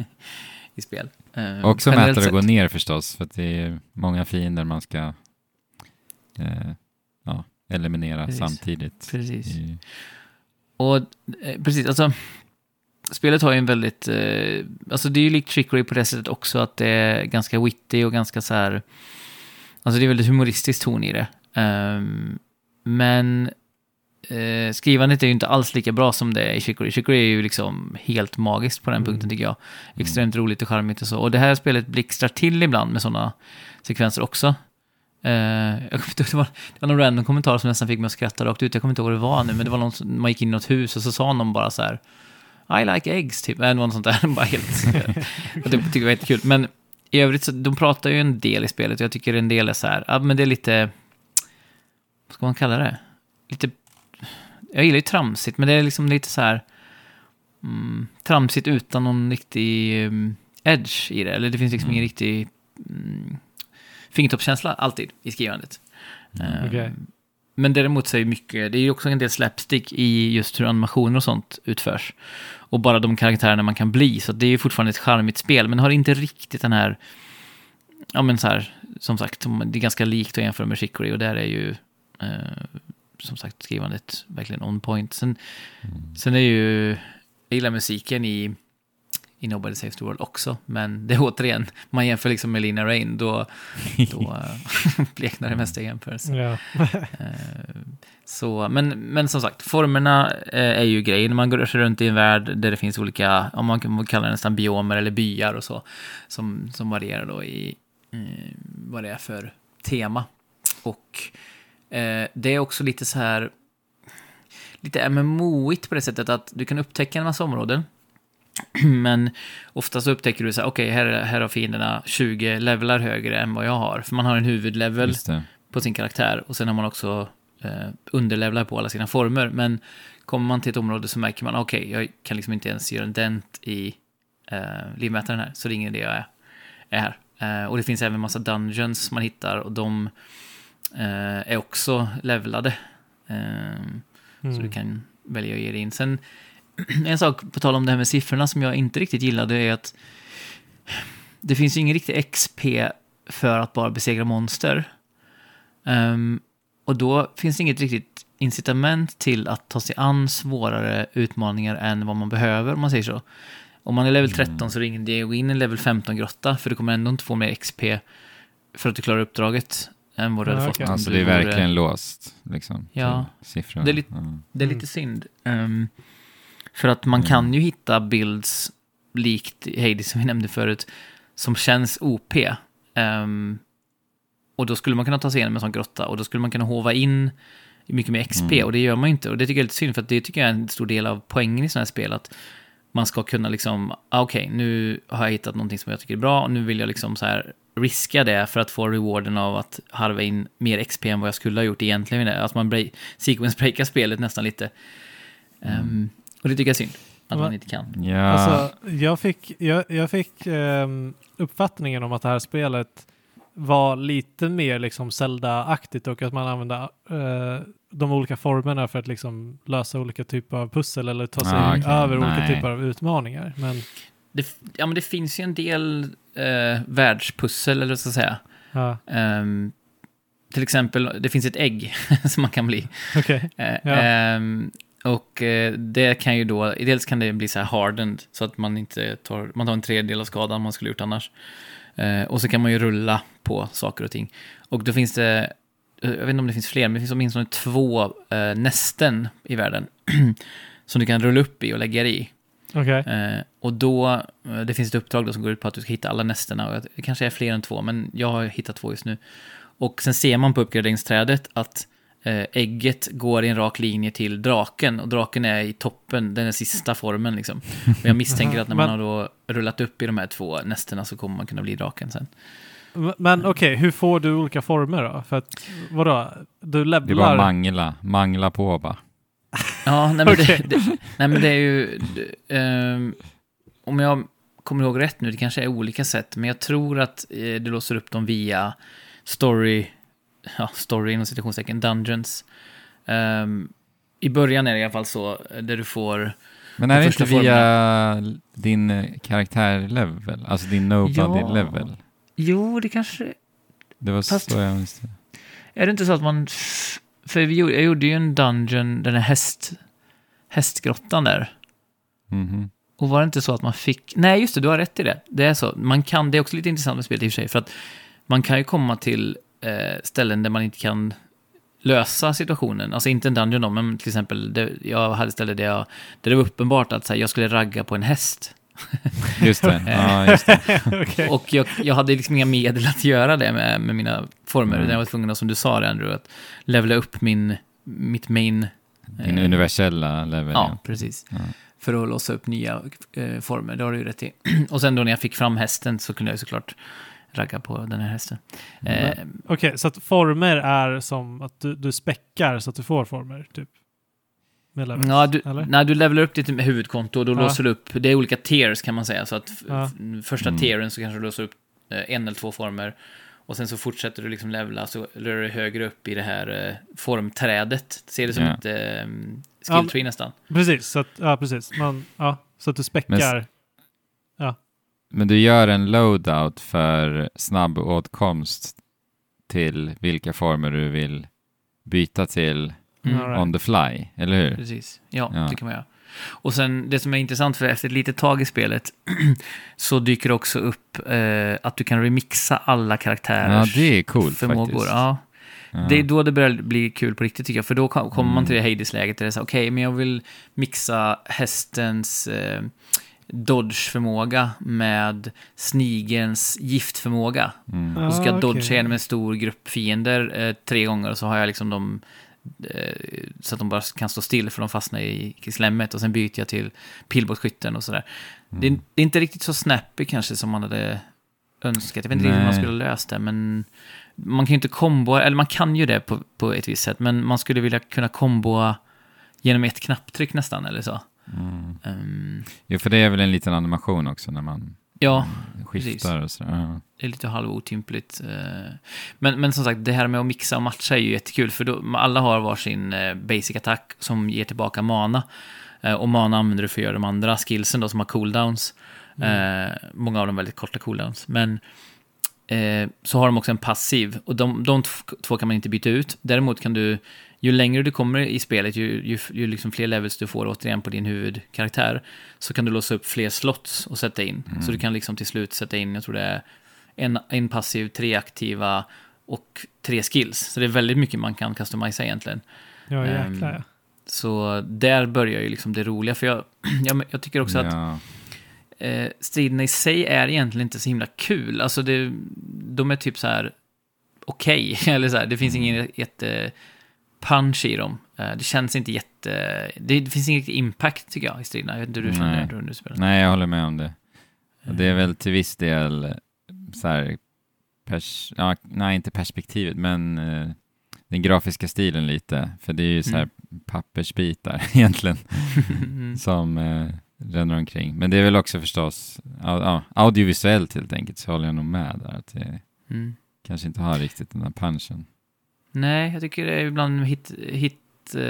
[SPEAKER 2] i spel. Ehm,
[SPEAKER 1] Också mätare går
[SPEAKER 2] sett.
[SPEAKER 1] ner förstås, för att det är många fiender man ska eh, ja, eliminera
[SPEAKER 2] Precis.
[SPEAKER 1] samtidigt.
[SPEAKER 2] Precis.
[SPEAKER 1] I,
[SPEAKER 2] Och eh, precis, alltså spelet har ju en väldigt, eh, alltså det är ju likt Trickery på det sättet också att det är ganska witty och ganska så här, alltså det är väldigt humoristiskt ton i det. Ehm, men eh, skrivandet är ju inte alls lika bra som det är i Chicory. Chicory är ju liksom helt magiskt på den
[SPEAKER 3] Mm.
[SPEAKER 2] punkten tycker jag. Extremt roligt och charmigt och så. Och det här spelet blixtrar till ibland med sådana sekvenser också. Eh, jag kommer inte ihåg, det, var, det var någon random kommentar som nästan fick mig att skratta rakt ut. Jag kommer inte ihåg vad det var nu, men det var någon som, man gick in i något hus och så sa någon bara så här I like eggs, typ. Eller något sånt där. bara helt... och det tycker jag var jättekul. Men i övrigt så, de pratar ju en del i spelet och jag tycker en del är så här, ja men det är lite, vad ska man kalla det? Lite, jag gillar ju tramsigt, men det är liksom lite så här, mm, tramsigt utan någon riktig um, edge i det. Eller det finns liksom ingen riktig mm, fingertoppskänsla alltid i skrivandet. Eh,
[SPEAKER 3] Okej.
[SPEAKER 2] Men däremot så är det mycket, det är ju också en del slapstick i just hur animationer och sånt utförs. Och bara de karaktärerna man kan bli, så det är ju fortfarande ett charmigt spel, men har inte riktigt den här, ja men så här, som sagt, det är ganska likt att jämföra med Chicory och där är ju, eh, som sagt, skrivandet verkligen on point. Sen, sen är ju, jag gillar musiken i, i Nobody Saves the World också, men det är återigen, man jämför liksom med Lina Rain, då, då eh, bleknar det mesta i jämförelse.
[SPEAKER 3] Ja.
[SPEAKER 2] Eh, Så, men, men som sagt, formerna eh, är ju grejen. Man går runt i en värld där det finns olika, om man kan kalla det nästan biomer eller byar och så, som, som varierar då i vad det är för tema. Och eh, det är också lite så här, lite MMO-igt på det sättet att du kan upptäcka en massa områden. Men ofta så upptäcker du så här, okej, här, är- här har fienderna 20 levlar högre än vad jag har. För man har en huvudlevel på sin karaktär och sen har man också eh, underlevlar på alla sina former. Men kommer man till ett område så märker man, okej, jag kan liksom inte ens göra en dent i eh, livmätaren här, så det är ingen idé jag är, är här. Eh, och det finns även massa dungeons man hittar och de eh, är också levlade. Eh, Så
[SPEAKER 3] Mm.
[SPEAKER 2] du kan välja att ge dig in. Sen, en sak på tal om det här med siffrorna som jag inte riktigt gillade är att det finns ju ingen riktig XP för att bara besegra monster. Ehm, och då finns det inget riktigt incitament till att ta sig an svårare utmaningar än vad man behöver, om man säger så. Om man är level 13 så är det ingen idé att gå in i en level 15-grotta, för du kommer ändå inte få mer XP för att du klarar uppdraget än vad du
[SPEAKER 3] Ja,
[SPEAKER 2] hade fått
[SPEAKER 1] Alltså det är
[SPEAKER 2] vore-
[SPEAKER 1] verkligen låst, liksom.
[SPEAKER 2] Ja.
[SPEAKER 1] till Siffror.
[SPEAKER 2] Det är lite-
[SPEAKER 1] Ja.
[SPEAKER 2] Det är lite synd. Ehm, för att man kan ju hitta builds likt Hades som vi nämnde förut, som känns OP. Ehm, och då skulle man kunna ta sig igenom en sån grotta och då skulle man kunna hova in mycket mer XP
[SPEAKER 1] Mm.
[SPEAKER 2] och det gör man ju inte. Och det tycker jag är lite synd för att det tycker jag är en stor del av poängen i sådana här spel. Att man ska kunna liksom, ah, okej, nu har jag hittat någonting som jag tycker är bra och nu vill jag liksom så här riska det för att få rewarden av att harva in mer XP än vad jag skulle ha gjort egentligen. Att man break, sequence breakar spelet nästan lite. Ehm, och det tycker jag är synd att
[SPEAKER 3] Va?
[SPEAKER 2] man inte kan.
[SPEAKER 1] Ja,
[SPEAKER 3] Alltså, jag fick, jag, jag fick ehm, uppfattningen om att det här spelet var lite mer liksom Zelda-aktigt och att man använde eh, de olika formerna för att liksom lösa olika typer av pussel eller ta sig
[SPEAKER 1] Ah, okej.
[SPEAKER 3] över olika
[SPEAKER 1] Nej.
[SPEAKER 3] typer av utmaningar. Men
[SPEAKER 2] det, ja, men det finns ju en del eh, världspussel, eller ska jag säga.
[SPEAKER 3] Ja,
[SPEAKER 2] Ehm, till exempel, det finns ett ägg som man kan bli.
[SPEAKER 3] okej.
[SPEAKER 2] Eh,
[SPEAKER 3] Ja.
[SPEAKER 2] ehm, och eh, det kan ju då, dels kan det bli så här hardened, så att man inte tar, man tar en tredjedel av skadan man skulle gjort annars. Eh, och så kan man ju rulla på saker och ting. Och då finns det, eh, jag vet inte om det finns fler, men det finns åtminstone två nästen i världen. som du kan rulla upp i och lägga dig i. Eh, och då, det finns ett uppdrag då som går ut på att du ska hitta alla nästerna. Och det kanske är fler än två, men jag har hittat två just nu. Och sen ser man på uppgraderingsträdet att ägget går i en rak linje till draken. Och draken är i toppen, den är sista formen liksom. Och jag misstänker att när man
[SPEAKER 3] Men-
[SPEAKER 2] har då rullat upp i de här två nästerna så kommer man kunna bli draken sen.
[SPEAKER 3] Men okej, hur får du olika former då? För att, vadå? Du
[SPEAKER 1] Det är bara
[SPEAKER 3] levlar...
[SPEAKER 1] mangla, mangla på bara.
[SPEAKER 2] Ja, nej men,
[SPEAKER 3] Okej.
[SPEAKER 2] det, det, nej, men det är ju... det, ehm, om jag kommer ihåg rätt nu, det kanske är olika sätt, men jag tror att eh, du låser upp dem via story, ja, story inom citationstecken, dungeons. Ehm, I början är det i alla fall så, eh, där du får...
[SPEAKER 1] Men är
[SPEAKER 2] De
[SPEAKER 1] det inte via din eh, karaktärlevel? Alltså din nobody
[SPEAKER 2] Ja. Jo, det kanske...
[SPEAKER 1] Det var
[SPEAKER 2] Fast-
[SPEAKER 1] så jag minns.
[SPEAKER 2] Är det inte så att man... För vi gjorde, jag gjorde ju en dungeon, den här häst, hästgrottan där.
[SPEAKER 1] Mhm.
[SPEAKER 2] Och var det inte så att man fick... Nej, just det, du har rätt i det. Det är så. Man kan, det är också lite intressant med spelet i och för sig, för att man kan ju komma till eh, ställen där man inte kan lösa situationen. Alltså inte en dungeon då, men till exempel, det, jag hade ställen där, jag, där det var uppenbart att så här, jag skulle ragga på en häst.
[SPEAKER 1] Just det. ja, just det.
[SPEAKER 3] Okej.
[SPEAKER 2] Och jag, jag hade liksom inga medel att göra det med, med mina former.
[SPEAKER 1] Mm.
[SPEAKER 2] Jag var tvungen, som du sa Andrew, att levela upp min, mitt main...
[SPEAKER 1] Din
[SPEAKER 2] eh,
[SPEAKER 1] universella level.
[SPEAKER 2] Ja, precis.
[SPEAKER 1] Ja.
[SPEAKER 2] För att låsa upp nya eh, former, det har du ju rätt i. och sen då när jag fick fram hästen så kunde jag såklart ragga på den här hästen. Eh,
[SPEAKER 3] Okej, så att former är som att du, du späckar så att du får former, typ? Med levels,
[SPEAKER 2] ja, du,
[SPEAKER 3] eller?
[SPEAKER 2] när du levelar upp ditt huvudkonto, då
[SPEAKER 3] Ja.
[SPEAKER 2] låser du upp, det är olika tiers kan man säga, så att
[SPEAKER 3] Ja.
[SPEAKER 2] första
[SPEAKER 1] Mm.
[SPEAKER 2] tieren så kanske du låser upp eh, en eller två former. Och sen så fortsätter du liksom levela, så rör du högre upp i det här eh, formträdet. Ser det som
[SPEAKER 1] Ja.
[SPEAKER 2] ett eh, skill
[SPEAKER 3] Ja,
[SPEAKER 2] tree nästan.
[SPEAKER 3] Precis, så att, ja, precis. Man, ja, så att du späckar.
[SPEAKER 1] Men du gör en loadout för snabb åtkomst till vilka former du vill byta till
[SPEAKER 2] Mm.
[SPEAKER 1] On the fly, eller hur?
[SPEAKER 2] Precis, ja,
[SPEAKER 1] Ja.
[SPEAKER 2] det kan man göra. Och sen det som är intressant, för efter ett litet tag i spelet så dyker det också upp eh, att du kan remixa alla
[SPEAKER 1] Ja,
[SPEAKER 2] karaktärers
[SPEAKER 1] det är coolt
[SPEAKER 2] förmågor.
[SPEAKER 1] faktiskt.
[SPEAKER 2] Ja.
[SPEAKER 1] Ja.
[SPEAKER 2] Det är då det börjar bli kul på riktigt tycker jag, för då kom- kommer man
[SPEAKER 1] Mm.
[SPEAKER 2] till det Hades-läget där det är så okej, men jag vill mixa hästens eh, dodge-förmåga med snigelns giftförmåga.
[SPEAKER 1] Mm.
[SPEAKER 2] Och så ska jag
[SPEAKER 3] Ah,
[SPEAKER 2] dodga
[SPEAKER 3] okej.
[SPEAKER 2] igenom en stor grupp fiender eh, tre gånger och så har jag liksom dem eh, så att de bara kan stå still för de fastnar i, i slemmet och sen byter jag till pilbågsskytten och sådär. Det, är,
[SPEAKER 1] Mm.
[SPEAKER 2] det är inte riktigt så snappy kanske som man hade önskat. Jag vet inte riktigt hur man skulle ha löst det, men man kan ju inte komboa, eller man kan ju det på, på ett visst sätt, men man skulle vilja kunna komboa genom ett knapptryck nästan, eller så.
[SPEAKER 1] Mm.
[SPEAKER 2] Ehm,
[SPEAKER 1] Jo, för det är väl en liten animation också när man
[SPEAKER 2] ja,
[SPEAKER 1] skiftar och sådär. Ja.
[SPEAKER 2] det är lite halvotympligt. eh. Men, men som sagt, det här med att mixa och matcha är ju jättekul, för då, alla har varsin eh, basic attack som ger tillbaka mana. Eh, Och mana använder du för att göra de andra skillsen då, som har cooldowns. Eh, många av dem väldigt korta cooldowns. Men så har de också en passiv, och de, de två kan man inte byta ut. Däremot kan du, ju längre du kommer i spelet, ju, ju, ju liksom fler levels du får återigen på din huvudkaraktär, så kan du låsa upp fler slots och sätta in. Så du kan liksom till slut sätta in, jag tror det är en, en passiv, tre aktiva och tre skills. Så det är väldigt mycket man kan customisa egentligen.
[SPEAKER 3] Ja,
[SPEAKER 2] Ehm,
[SPEAKER 3] jäklar ja.
[SPEAKER 2] Så där börjar ju liksom det roliga, för jag, jag, jag tycker också att
[SPEAKER 1] Ja.
[SPEAKER 2] eh, striderna i sig är egentligen inte så himla kul. Alltså det, de är typ så här okej, eller så här, det finns ingen jätte punch i dem. Eh, det känns inte jätte, det, finns ingen impact tycker jag i striderna. Jag vet inte hur du känner när du spelar.
[SPEAKER 1] Nej, jag håller med om det. Och det är väl till viss del eh, så här, pers- ja, nej inte perspektivet, men eh, den grafiska stilen lite. För det är ju så här
[SPEAKER 2] Mm.
[SPEAKER 1] pappersbitar egentligen
[SPEAKER 2] Mm.
[SPEAKER 1] som eh, ränner omkring. Men det är väl också förstås ja, audiovisuellt helt enkelt så håller jag nog med där. Att det
[SPEAKER 2] Mm.
[SPEAKER 1] kanske inte har riktigt den här punchen.
[SPEAKER 2] Nej, jag tycker det är ibland hit, hit eh,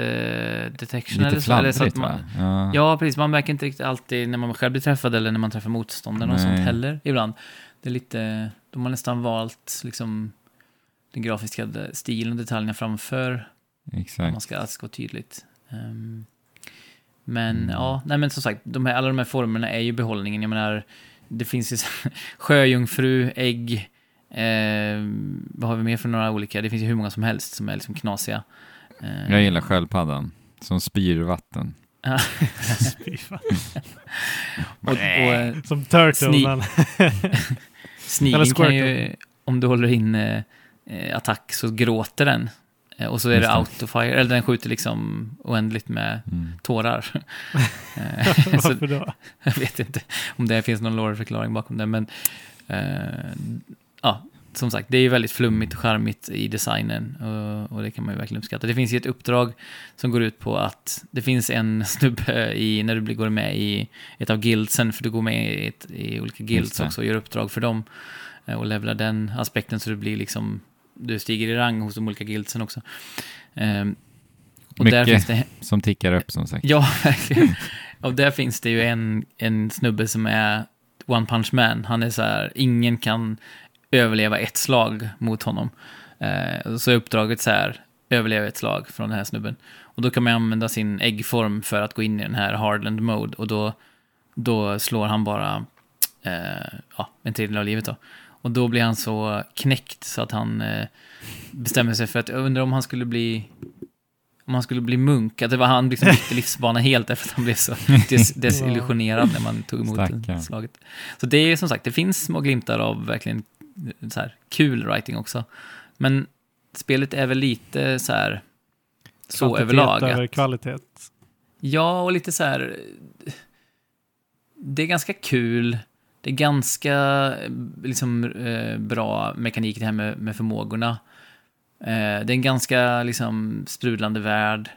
[SPEAKER 2] detection.
[SPEAKER 1] Lite
[SPEAKER 2] eller så, eller så att man?
[SPEAKER 1] Ja.
[SPEAKER 2] Ja, precis. Man märker inte riktigt alltid när man själv blir träffad eller när man träffar motståndarna och sånt heller ibland. Det är lite, de har nästan valt liksom den grafiska stilen och detaljerna framför
[SPEAKER 1] Exakt.
[SPEAKER 2] man ska, det ska vara tydligt. Ehm, men
[SPEAKER 1] Mm.
[SPEAKER 2] ja, nej men som sagt, de här, alla de här formerna är ju behållningen. Jag menar, det finns ju sjöjungfru, ägg, eh, vad har vi mer för några olika? Det finns ju hur många som helst som är liksom knasiga. Eh,
[SPEAKER 1] Jag gillar sköldpaddan som spyr vatten.
[SPEAKER 3] Fy fan.
[SPEAKER 2] och, och, eh,
[SPEAKER 3] Som Turtle,
[SPEAKER 2] Sni-
[SPEAKER 3] men Eller
[SPEAKER 2] Snigeln kan ju, om du håller in eh, attack så gråter den. Eh, och så är
[SPEAKER 1] Just
[SPEAKER 2] det autofire, eller den skjuter liksom oändligt med
[SPEAKER 1] Mm.
[SPEAKER 2] tårar. Eh, så
[SPEAKER 3] varför då?
[SPEAKER 2] jag vet inte om det finns någon lore-förklaring bakom det, men eh, ja, som sagt, det är ju väldigt flummigt och charmigt i designen och, och det kan man ju verkligen uppskatta. Det finns ju ett uppdrag som går ut på att det finns en snubbe i, när du blir- går med i ett av guildsen, för du går med i, ett, i olika guilds också och gör uppdrag för dem eh, och levlar den aspekten så det blir liksom, du stiger i rang hos de olika guildsen också. Ehm, och där
[SPEAKER 1] Mycket.
[SPEAKER 2] finns det
[SPEAKER 1] Som tickar upp som sagt.
[SPEAKER 2] Ja, verkligen. Och där finns det ju en, en snubbe som är One Punch Man. Han är så här, ingen kan överleva ett slag mot honom. Eh, så är uppdraget så här, överleva ett slag från den här snubben. Och då kan man använda sin äggform för att gå in i den här Hardland Mode. Och då, då slår han bara eh, ja, en tredjedel av livet då. Och då blir han så knäckt så att han eh, bestämmer sig för att, jag undrar om han skulle bli om han skulle bli munk, att det var han liksom bytte livsbana helt därför att han blev så des desillusionerad när man tog emot
[SPEAKER 1] Stackarn.
[SPEAKER 2] slaget. Så det är som sagt, det finns små glimtar av verkligen så här kul writing också. Men spelet är väl lite så här så
[SPEAKER 3] Kvantitet
[SPEAKER 2] överlag.
[SPEAKER 3] över
[SPEAKER 2] Att,
[SPEAKER 3] kvalitet.
[SPEAKER 2] ja, och lite så här det är ganska kul. Det är ganska liksom, eh, bra mekanik det här med, med förmågorna. Eh, det är en ganska liksom, sprudlande värld.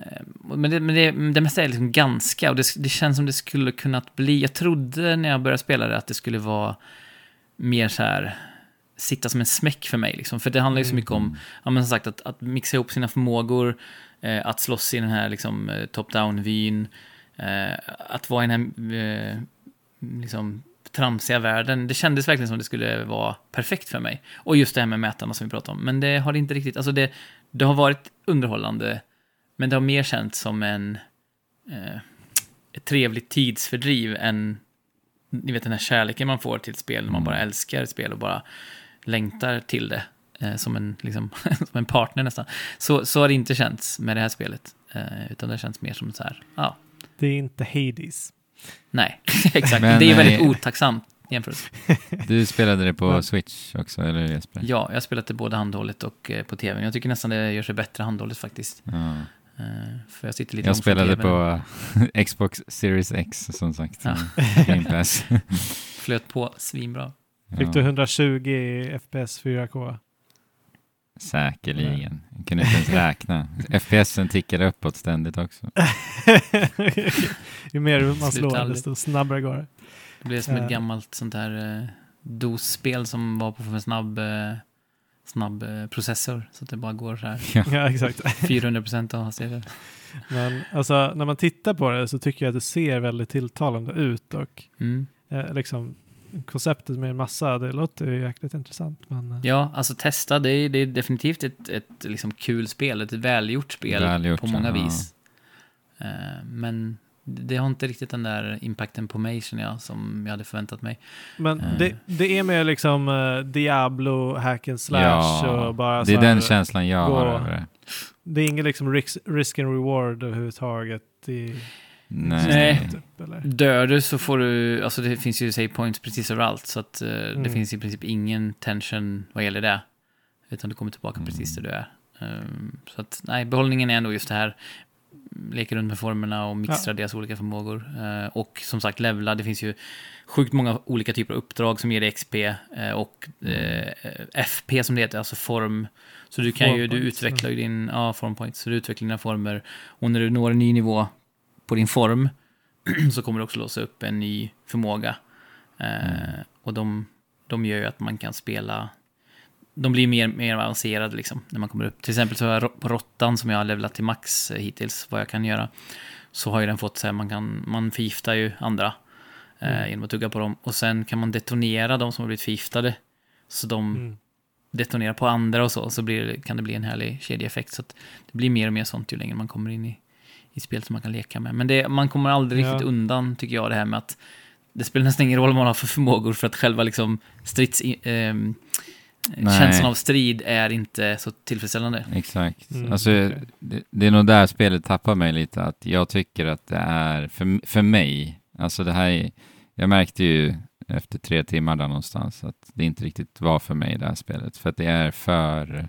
[SPEAKER 2] Eh, men det, men det, det mesta är liksom ganska, och det, det känns som det skulle kunnat bli. Jag trodde när jag började spela det att det skulle vara mer så här sitta som en smäck för mig. Liksom. För det handlar ju så mycket om, ja, men som sagt, att, att mixa ihop sina förmågor, eh, att slåss i den här liksom, eh, top-down-vyn, eh, att vara i den här eh, liksom, tramsiga världen. Det kändes verkligen som det skulle vara perfekt för mig. Och just det här med mätarna som vi pratade om. Men det har det inte riktigt, alltså det, det har varit underhållande, men det har mer känts som en eh, ett trevligt tidsfördriv än ni vet den här kärleken man får till ett spel när man
[SPEAKER 1] Mm.
[SPEAKER 2] bara älskar ett spel och bara längtar till det eh, som, en, liksom, som en partner nästan. Så, så har det inte känts med det här spelet. Eh, utan det känns mer som så här, ja,
[SPEAKER 3] Det är inte Hades.
[SPEAKER 2] nej, exakt.
[SPEAKER 1] Men,
[SPEAKER 2] det är väldigt otacksamt jämförelse.
[SPEAKER 1] Du spelade det på
[SPEAKER 3] Ja.
[SPEAKER 1] Switch också, eller Jesper?
[SPEAKER 2] Ja, jag har spelat det både handhållet och eh, på tv. Jag tycker nästan det gör sig bättre handhållet faktiskt.
[SPEAKER 1] Ja.
[SPEAKER 2] Eh, för jag sitter lite
[SPEAKER 1] Jag spelade på Xbox Series X som sagt.
[SPEAKER 2] Ja.
[SPEAKER 1] Game Pass.
[SPEAKER 2] Flöt på svinbra.
[SPEAKER 3] Fick
[SPEAKER 1] Ja,
[SPEAKER 3] du 120 FPS 4K?
[SPEAKER 1] Säkerligen. Jag kunde inte ens räkna. FPSen tickade uppåt ständigt också.
[SPEAKER 3] Ju mer man slår,
[SPEAKER 2] aldrig.
[SPEAKER 3] desto snabbare går det.
[SPEAKER 2] Det blev som
[SPEAKER 3] Eh.
[SPEAKER 2] ett gammalt sånt här eh, DOS-spel som var på för en snabb, eh, snabb eh, processor. Så att det bara går så här.
[SPEAKER 3] Ja, exakt.
[SPEAKER 2] 400% av hastigheten.
[SPEAKER 3] Men alltså, när man tittar på det så tycker jag att det ser väldigt tilltalande ut och
[SPEAKER 2] Mm.
[SPEAKER 3] eh, liksom konceptet med en massa, det låter ju jäkligt intressant. Men, eh,
[SPEAKER 2] Ja, alltså testa. Det är, det är definitivt ett, ett liksom kul spel. Ett välgjort spel
[SPEAKER 1] Välgjort,
[SPEAKER 2] på många
[SPEAKER 1] ja.
[SPEAKER 2] vis. Eh, men det har inte riktigt den där impacten på mig känner jag som jag hade förväntat mig.
[SPEAKER 3] men
[SPEAKER 2] Eh.
[SPEAKER 3] det, det är mer liksom eh, Diablo, hack and slash och bara
[SPEAKER 1] det är
[SPEAKER 3] så här,
[SPEAKER 1] den känslan jag
[SPEAKER 3] gå-
[SPEAKER 1] har över det.
[SPEAKER 3] Det är ingen liksom risk, risk and reward överhuvudtaget. I,
[SPEAKER 1] Nej.
[SPEAKER 3] Typ?
[SPEAKER 2] Dör du så får du, alltså det finns ju save points precis överallt. Så att det
[SPEAKER 3] Mm.
[SPEAKER 2] finns i princip ingen tension vad gäller det. Utan du kommer tillbaka
[SPEAKER 1] Mm.
[SPEAKER 2] precis där du är. Ehm, så att nej, behållningen är ändå just det här. Leker runt med formerna och mixtrar deras olika förmågor. Eh, och som sagt levla, det finns ju sjukt många olika typer av uppdrag som ger dig XP. eh, och eh, FP som det heter, alltså form. Så du kan
[SPEAKER 3] Form
[SPEAKER 2] ju, du utvecklar ju din, ja, form points. Så du utvecklar dina former. Och när du når en ny nivå på din form så kommer det också låsa upp en ny förmåga.
[SPEAKER 1] Mm.
[SPEAKER 2] Och de, de gör ju att man kan spela de blir mer, mer avancerade liksom, när man kommer upp. Till exempel så har på råttan som jag har levlat till max eh, hittills, vad jag kan göra. Så har ju den fått så här, man kan, man förgiftar ju andra eh,
[SPEAKER 3] Mm.
[SPEAKER 2] genom att tugga på dem. Och sen kan man detonera de som har blivit förgiftade. Så de
[SPEAKER 3] Mm.
[SPEAKER 2] detonerar på andra och så, så blir kan det bli en härlig kedjeeffekt. Så det blir mer och mer sånt ju längre man kommer in i, i spel som man kan leka med. Men det, man kommer aldrig
[SPEAKER 3] Ja.
[SPEAKER 2] riktigt undan, tycker jag, det här med att det spelar nästan ingen roll vad man har för förmågor för att själva liksom strids... ehm,
[SPEAKER 1] Nej.
[SPEAKER 2] känslan av strid är inte så tillfredsställande.
[SPEAKER 1] Exakt.
[SPEAKER 3] Mm,
[SPEAKER 1] alltså, det, det är nog där spelet tappar mig lite, att jag tycker att det är, för, för mig, alltså det här, är- jag märkte ju efter tre timmar där någonstans att det inte riktigt var för mig det här spelet, för att det är för,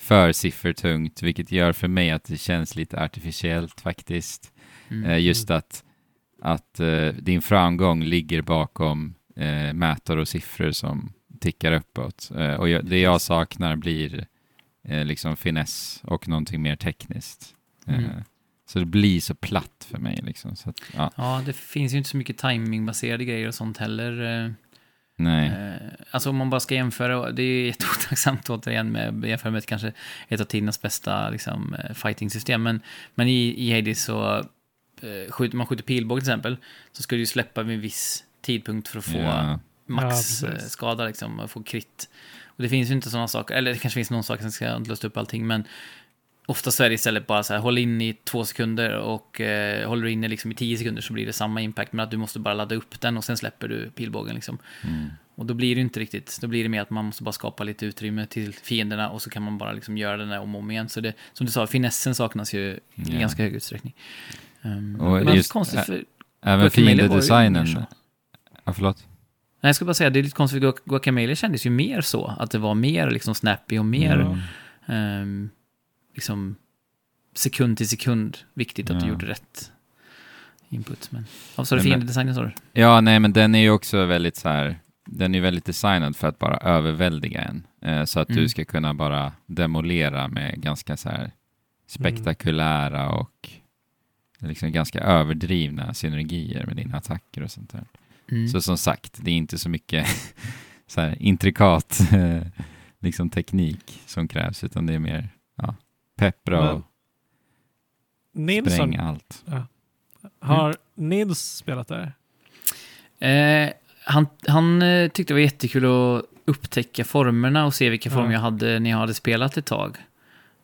[SPEAKER 1] för siffertungt, vilket gör för mig att det känns lite artificiellt faktiskt.
[SPEAKER 2] Mm.
[SPEAKER 1] Eh, just att, att eh, din framgång ligger bakom eh, mätare och siffror som tickar uppåt. Eh, och jag, det jag saknar blir eh, liksom finess och någonting mer tekniskt. Eh,
[SPEAKER 2] Mm.
[SPEAKER 1] Så det blir så platt för mig. Liksom. Så att, ja,
[SPEAKER 2] Ja, det finns ju inte så mycket timingbaserade grejer och sånt heller.
[SPEAKER 1] nej.
[SPEAKER 2] Alltså om man bara ska jämföra, det är ju jätteotacksamt återigen med jämföra med kanske ett av tidernas bästa liksom, fighting-system. Men, men i, i Hades så, skjuter man skjuter pilbåge till exempel, så ska du ju släppa vid en viss tidpunkt för att få
[SPEAKER 1] Ja,
[SPEAKER 3] Ja, precis.
[SPEAKER 2] max-skada, liksom, och få krit. Och det finns ju inte sådana saker, eller det kanske finns någon sak som ska lösa upp allting, men ofta så är det istället bara så här, håll in i två sekunder och eh, håller du inne liksom i tio sekunder så blir det samma impact, men att du måste bara ladda upp den och sen släpper du pilbågen liksom.
[SPEAKER 1] mm.
[SPEAKER 2] Och då blir det inte riktigt, då blir det mer att man måste bara skapa lite utrymme till fienderna och så kan man bara liksom göra den där om och om igen. Så det, som du sa, finessen saknas ju i
[SPEAKER 1] Ja.
[SPEAKER 2] ganska hög utsträckning. Um,
[SPEAKER 1] Och
[SPEAKER 2] men det är
[SPEAKER 1] just-
[SPEAKER 2] konstigt för...
[SPEAKER 1] Även fiendedesignen.
[SPEAKER 2] så.
[SPEAKER 1] Ja, förlåt.
[SPEAKER 2] Nej, jag skulle bara säga, det är lite konstigt, för Guac- Guacamelee kändes ju mer så, att det var mer liksom snappy och mer
[SPEAKER 1] Mm.
[SPEAKER 2] ehm, liksom sekund till sekund viktigt att du gjorde rätt input. Men, så är det
[SPEAKER 1] Men-
[SPEAKER 2] fiendedesignen sa du?
[SPEAKER 1] Ja, nej, men den är ju också väldigt så här, den är väldigt designad för att bara överväldiga en. Eh, så att
[SPEAKER 2] Mm.
[SPEAKER 1] du ska kunna bara demolera med ganska så här spektakulära och liksom ganska överdrivna synergier med dina attacker och sånt där.
[SPEAKER 2] Mm.
[SPEAKER 1] Så som sagt, det är inte så mycket så här intrikat eh, liksom teknik som krävs, utan det är mer ja, peppra och
[SPEAKER 3] Nilsson,
[SPEAKER 1] spränga allt.
[SPEAKER 3] har Nils spelat där?
[SPEAKER 2] Eh, han han eh, tyckte det var jättekul att upptäcka formerna och se vilka
[SPEAKER 3] Ja.
[SPEAKER 2] former jag hade när jag hade spelat ett tag.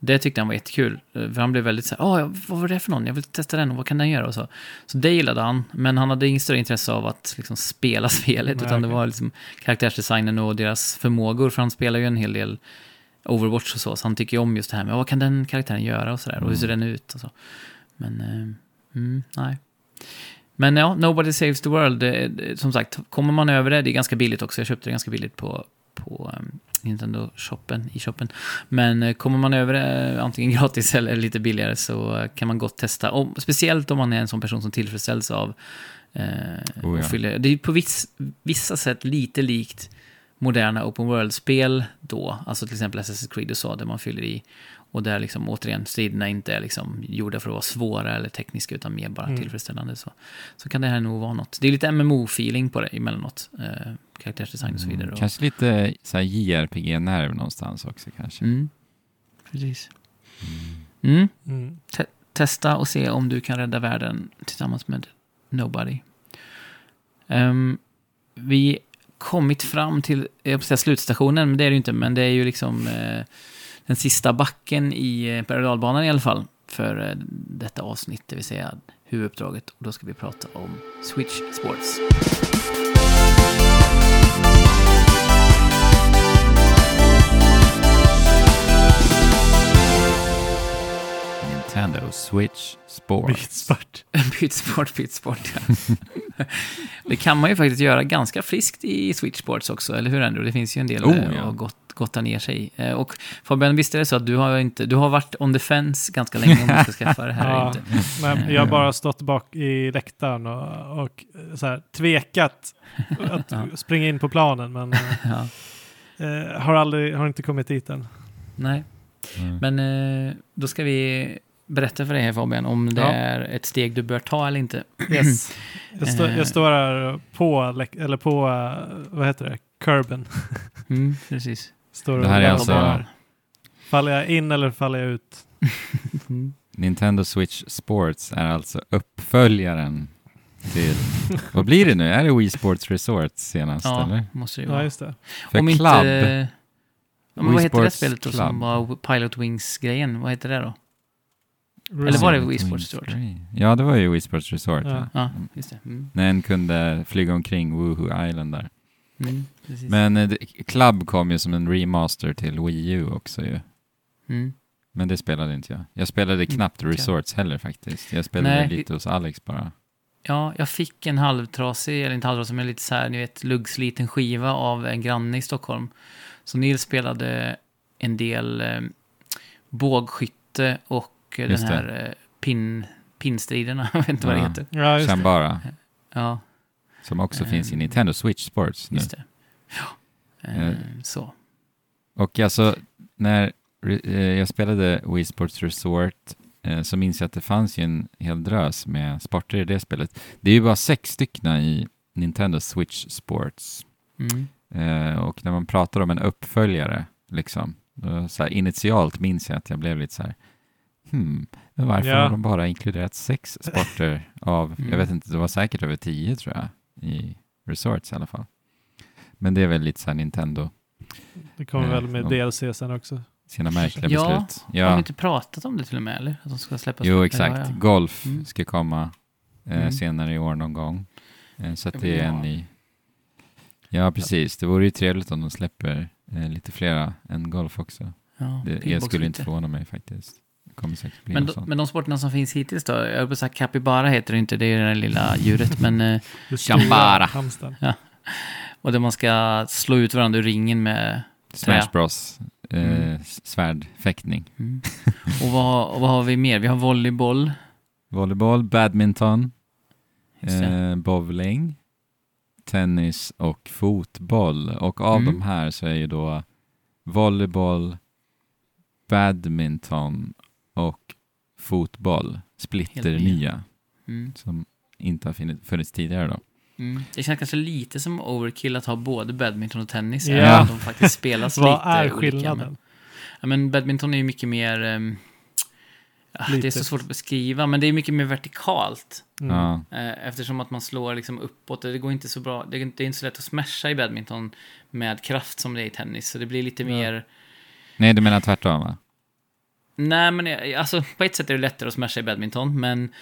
[SPEAKER 2] Det tyckte han var jättekul. Eh, För han blev väldigt så här, "Ah, vad var det för någon? Jag vill testa den och vad kan den göra? Och så. så det gillade han, men han hade inget större intresse av att liksom, spela spelet,
[SPEAKER 3] Nej,
[SPEAKER 2] utan det
[SPEAKER 3] okej.
[SPEAKER 2] var liksom karaktärsdesignen och deras förmågor, för han spelar ju en hel del Overwatch och så, så han tycker ju om just det här med vad kan den karaktären göra och sådär, och hur ser den ut och så. Men, eh, mm, nej. Men ja, Nobody Saves the World, det, det, som sagt, kommer man över det, det är ganska billigt också, jag köpte det ganska billigt på, på um, Nintendo-shoppen, i shoppen. Men eh, kommer man över det antingen gratis eller lite billigare så eh, kan man gott testa. Och, speciellt om man är en sån person som tillfredsställs av eh,
[SPEAKER 1] Oh, ja.
[SPEAKER 2] fyller, Det är på viss, vissa sätt lite likt moderna open world-spel då, alltså till exempel Assassin's Creed och så, där man fyller i och där liksom återigen striderna inte är liksom gjorda för att vara svåra eller tekniska utan mer bara
[SPEAKER 3] Mm.
[SPEAKER 2] tillfredsställande. Så, så kan det här nog vara något. Det är lite MMO-feeling på det emellanåt. Eh, karaktärsdesign och så vidare.
[SPEAKER 1] Mm, kanske lite så här JRPG-nerv någonstans också kanske.
[SPEAKER 2] mm, precis. Mm.
[SPEAKER 3] Mm.
[SPEAKER 2] Testa och se om du kan rädda världen tillsammans med Nobody. Ehm, vi kommit fram till jag säga slutstationen, men det är det ju inte, men det är ju liksom eh, den sista backen i eh, berg- i alla fall för eh, detta avsnitt, det vill säga huvuduppdraget. Och då ska vi prata om Switch Sports.
[SPEAKER 1] Nintendo Switch Sports.
[SPEAKER 3] Beatsport.
[SPEAKER 2] Byt sport, byt sport. Ja. det kan man ju faktiskt göra ganska friskt i Switch Sports också, eller hur Andrew? Det finns ju en del
[SPEAKER 1] Oh,
[SPEAKER 2] eh,
[SPEAKER 1] ja.
[SPEAKER 2] att gott, gotta ner sig i. Eh, Och Fabian, visst är det så att du har, inte, du har varit on the fence ganska länge om du ska skaffa det här
[SPEAKER 3] Ja.
[SPEAKER 2] inte?
[SPEAKER 3] Men jag har bara stått bak i läktaren och, och så här, tvekat att springa in på planen, men eh, eh, har, aldrig, har inte kommit dit än.
[SPEAKER 2] Nej,
[SPEAKER 1] Mm.
[SPEAKER 2] men eh, då ska vi berätta för dig här Fabian om det
[SPEAKER 3] Ja.
[SPEAKER 2] är ett steg du bör ta eller inte.
[SPEAKER 3] Yes. Jag, stå,
[SPEAKER 2] Eh.
[SPEAKER 3] jag står här på, eller på, eh, vad heter det, curben.
[SPEAKER 2] Mm, precis.
[SPEAKER 3] Står
[SPEAKER 1] Det här är alltså-
[SPEAKER 3] laddar. Faller jag in eller faller jag ut?
[SPEAKER 1] Nintendo Switch Sports är alltså uppföljaren till... vad blir det nu? Är det Wii Sports Resort senast
[SPEAKER 2] Ja,
[SPEAKER 1] eller?
[SPEAKER 2] måste det ju
[SPEAKER 3] Ja,
[SPEAKER 2] vara.
[SPEAKER 3] just det.
[SPEAKER 1] För
[SPEAKER 2] Om
[SPEAKER 1] Club,
[SPEAKER 2] inte... Ja, vad heter det spelet då
[SPEAKER 1] Club.
[SPEAKER 2] som var Pilot Wings-grejen? Vad heter det då?
[SPEAKER 3] Resort.
[SPEAKER 2] Eller var det
[SPEAKER 1] Wii
[SPEAKER 2] Sports Resort?
[SPEAKER 1] Ja, det var ju Wii Sports Resort.
[SPEAKER 3] Ja.
[SPEAKER 1] Ja.
[SPEAKER 2] Ja, just det. Mm.
[SPEAKER 1] När en kunde flyga omkring Woohoo Island där.
[SPEAKER 2] Mm.
[SPEAKER 1] Men eh, Club kom ju som en remaster till Wii U också ju.
[SPEAKER 2] Mm.
[SPEAKER 1] Men det spelade inte jag. Jag spelade knappt
[SPEAKER 2] okej.
[SPEAKER 1] Resorts heller faktiskt. Jag spelade
[SPEAKER 2] Nej.
[SPEAKER 1] lite hos Alex bara.
[SPEAKER 2] Ja, jag fick en halvtrasig, eller inte halvtrasig, men lite så här, ni vet, luggsliten skiva av en granne i Stockholm. Så Nils spelade en del eh, bågskytte och den
[SPEAKER 1] Just det.
[SPEAKER 2] här eh, pin, pinstriderna, jag vet inte vad det
[SPEAKER 1] Ja.
[SPEAKER 2] heter.
[SPEAKER 3] Ja, just det.
[SPEAKER 1] Chambara,
[SPEAKER 2] Ja,
[SPEAKER 1] som också
[SPEAKER 2] Ehm,
[SPEAKER 1] finns i Nintendo Switch Sports nu.
[SPEAKER 2] just det. Ja. Eh. så.
[SPEAKER 1] Och alltså, när jag spelade Wii Sports Resort så minns jag att det fanns ju en hel drös med sporter i det spelet. Det är ju bara sex stycken i Nintendo Switch Sports.
[SPEAKER 2] Mm.
[SPEAKER 1] Och när man pratar om en uppföljare, liksom, så här, initialt minns jag att jag blev lite så här, hmm, men varför
[SPEAKER 3] Ja.
[SPEAKER 1] har de bara inkluderat sex sporter av,
[SPEAKER 2] Mm.
[SPEAKER 1] jag vet inte, det var säkert över tio tror jag, i Resorts i alla fall. Men det är väl lite så här Nintendo,
[SPEAKER 3] Det kommer
[SPEAKER 1] Eh,
[SPEAKER 3] väl med
[SPEAKER 1] ja.
[SPEAKER 3] DLC sen också.
[SPEAKER 1] sina märkliga
[SPEAKER 2] Ja,
[SPEAKER 1] beslut.
[SPEAKER 2] Har de inte pratat om det till och med, eller? Att de ska släppas?
[SPEAKER 1] Jo,
[SPEAKER 2] Ja,
[SPEAKER 1] exakt.
[SPEAKER 2] ja.
[SPEAKER 1] Golf
[SPEAKER 2] Mm.
[SPEAKER 1] ska komma eh,
[SPEAKER 2] Mm.
[SPEAKER 1] senare i år någon gång. Eh, så att det är
[SPEAKER 2] Ja.
[SPEAKER 1] en i... Ja, precis. Det vore ju trevligt om de släpper eh, lite flera än golf också.
[SPEAKER 2] Ja,
[SPEAKER 1] Det, jag skulle inte förvåna mig faktiskt. Kommer säkert bli
[SPEAKER 2] Men,
[SPEAKER 1] något
[SPEAKER 2] de,
[SPEAKER 1] sånt.
[SPEAKER 2] men de sporterna som finns hittills då? Jag höll på att säga capybara heter det inte, det är det där lilla djuret. men, eh,
[SPEAKER 1] Chambara.
[SPEAKER 3] hamstern.
[SPEAKER 2] och där man ska slå ut varandra ur ringen med...
[SPEAKER 1] Smash Bros. Eh,
[SPEAKER 2] Mm.
[SPEAKER 1] Svärdfäktning.
[SPEAKER 2] Mm. Och, vad, och vad har vi mer? Vi har volleyboll.
[SPEAKER 1] Volleyboll, badminton, eh, bowling, tennis och fotboll. Och av
[SPEAKER 2] Mm.
[SPEAKER 1] de här så är ju då volleyboll, badminton och fotboll splitter
[SPEAKER 2] Helt nya.
[SPEAKER 1] nya.
[SPEAKER 2] Mm.
[SPEAKER 1] Som inte har funnits- tidigare då.
[SPEAKER 2] Mm. Det känns kanske lite som overkill att ha både badminton och tennis.
[SPEAKER 3] Ja.
[SPEAKER 2] även om de faktiskt spelas
[SPEAKER 3] Vad
[SPEAKER 2] lite
[SPEAKER 3] är
[SPEAKER 2] olika.
[SPEAKER 3] skillnaden?
[SPEAKER 2] Men, ja, men badminton är ju mycket mer... ja, det är så svårt att beskriva, men det är mycket mer vertikalt.
[SPEAKER 3] Mm.
[SPEAKER 2] Eh, Eftersom att man slår liksom uppåt. Det går inte så bra. Det är inte, det är inte så lätt att smasha i badminton med kraft som det är i tennis. Så det blir lite
[SPEAKER 3] Ja.
[SPEAKER 2] mer...
[SPEAKER 1] Nej, du menar tvärtom va?
[SPEAKER 2] Nej, men eh, alltså på ett sätt är det lättare att smasha i badminton, men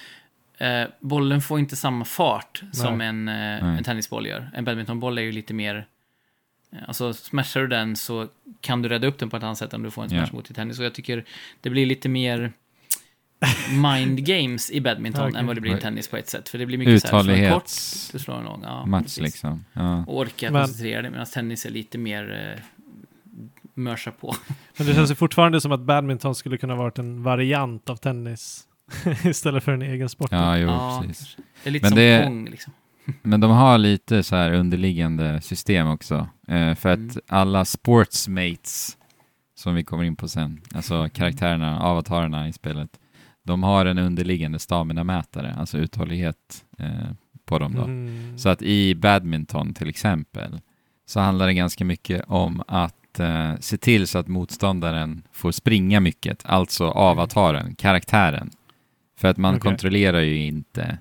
[SPEAKER 2] eh, bollen får inte samma fart som en, eh, en tennisboll gör. En badmintonboll är ju lite mer... eh, Alltså, smashar du den så kan du rädda upp den på ett annat sätt än du får en smash
[SPEAKER 1] Ja.
[SPEAKER 2] mot i tennis. Och jag tycker det blir lite mer mind games i badminton
[SPEAKER 3] Okej.
[SPEAKER 2] än vad det blir i tennis på ett sätt. För det blir mycket så här, slå en kort, du slår en lång. Ja,
[SPEAKER 1] Match
[SPEAKER 2] precis.
[SPEAKER 1] liksom. Ja.
[SPEAKER 2] Och orka
[SPEAKER 3] Men-
[SPEAKER 2] koncentrera dig, medan tennis är lite mer... Mörsa på.
[SPEAKER 3] Men det känns ju fortfarande som att badminton skulle kunna varit en variant av tennis istället för en egen sport.
[SPEAKER 1] ja, jo,
[SPEAKER 2] Ja,
[SPEAKER 1] precis.
[SPEAKER 2] Det är lite
[SPEAKER 1] Men
[SPEAKER 2] som
[SPEAKER 1] det-
[SPEAKER 2] pong liksom.
[SPEAKER 1] Men de har lite så här underliggande system också. Eh, för att
[SPEAKER 2] Mm.
[SPEAKER 1] alla sportsmates, som vi kommer in på sen, alltså karaktärerna, avatarerna i spelet, de har en underliggande stamina-mätare, alltså uthållighet eh, på dem då.
[SPEAKER 3] Mm.
[SPEAKER 1] Så att i badminton till exempel, så handlar det ganska mycket om att eh, se till så att motståndaren får springa mycket, alltså avataren, karaktären. För att man
[SPEAKER 3] Okej.
[SPEAKER 1] kontrollerar ju inte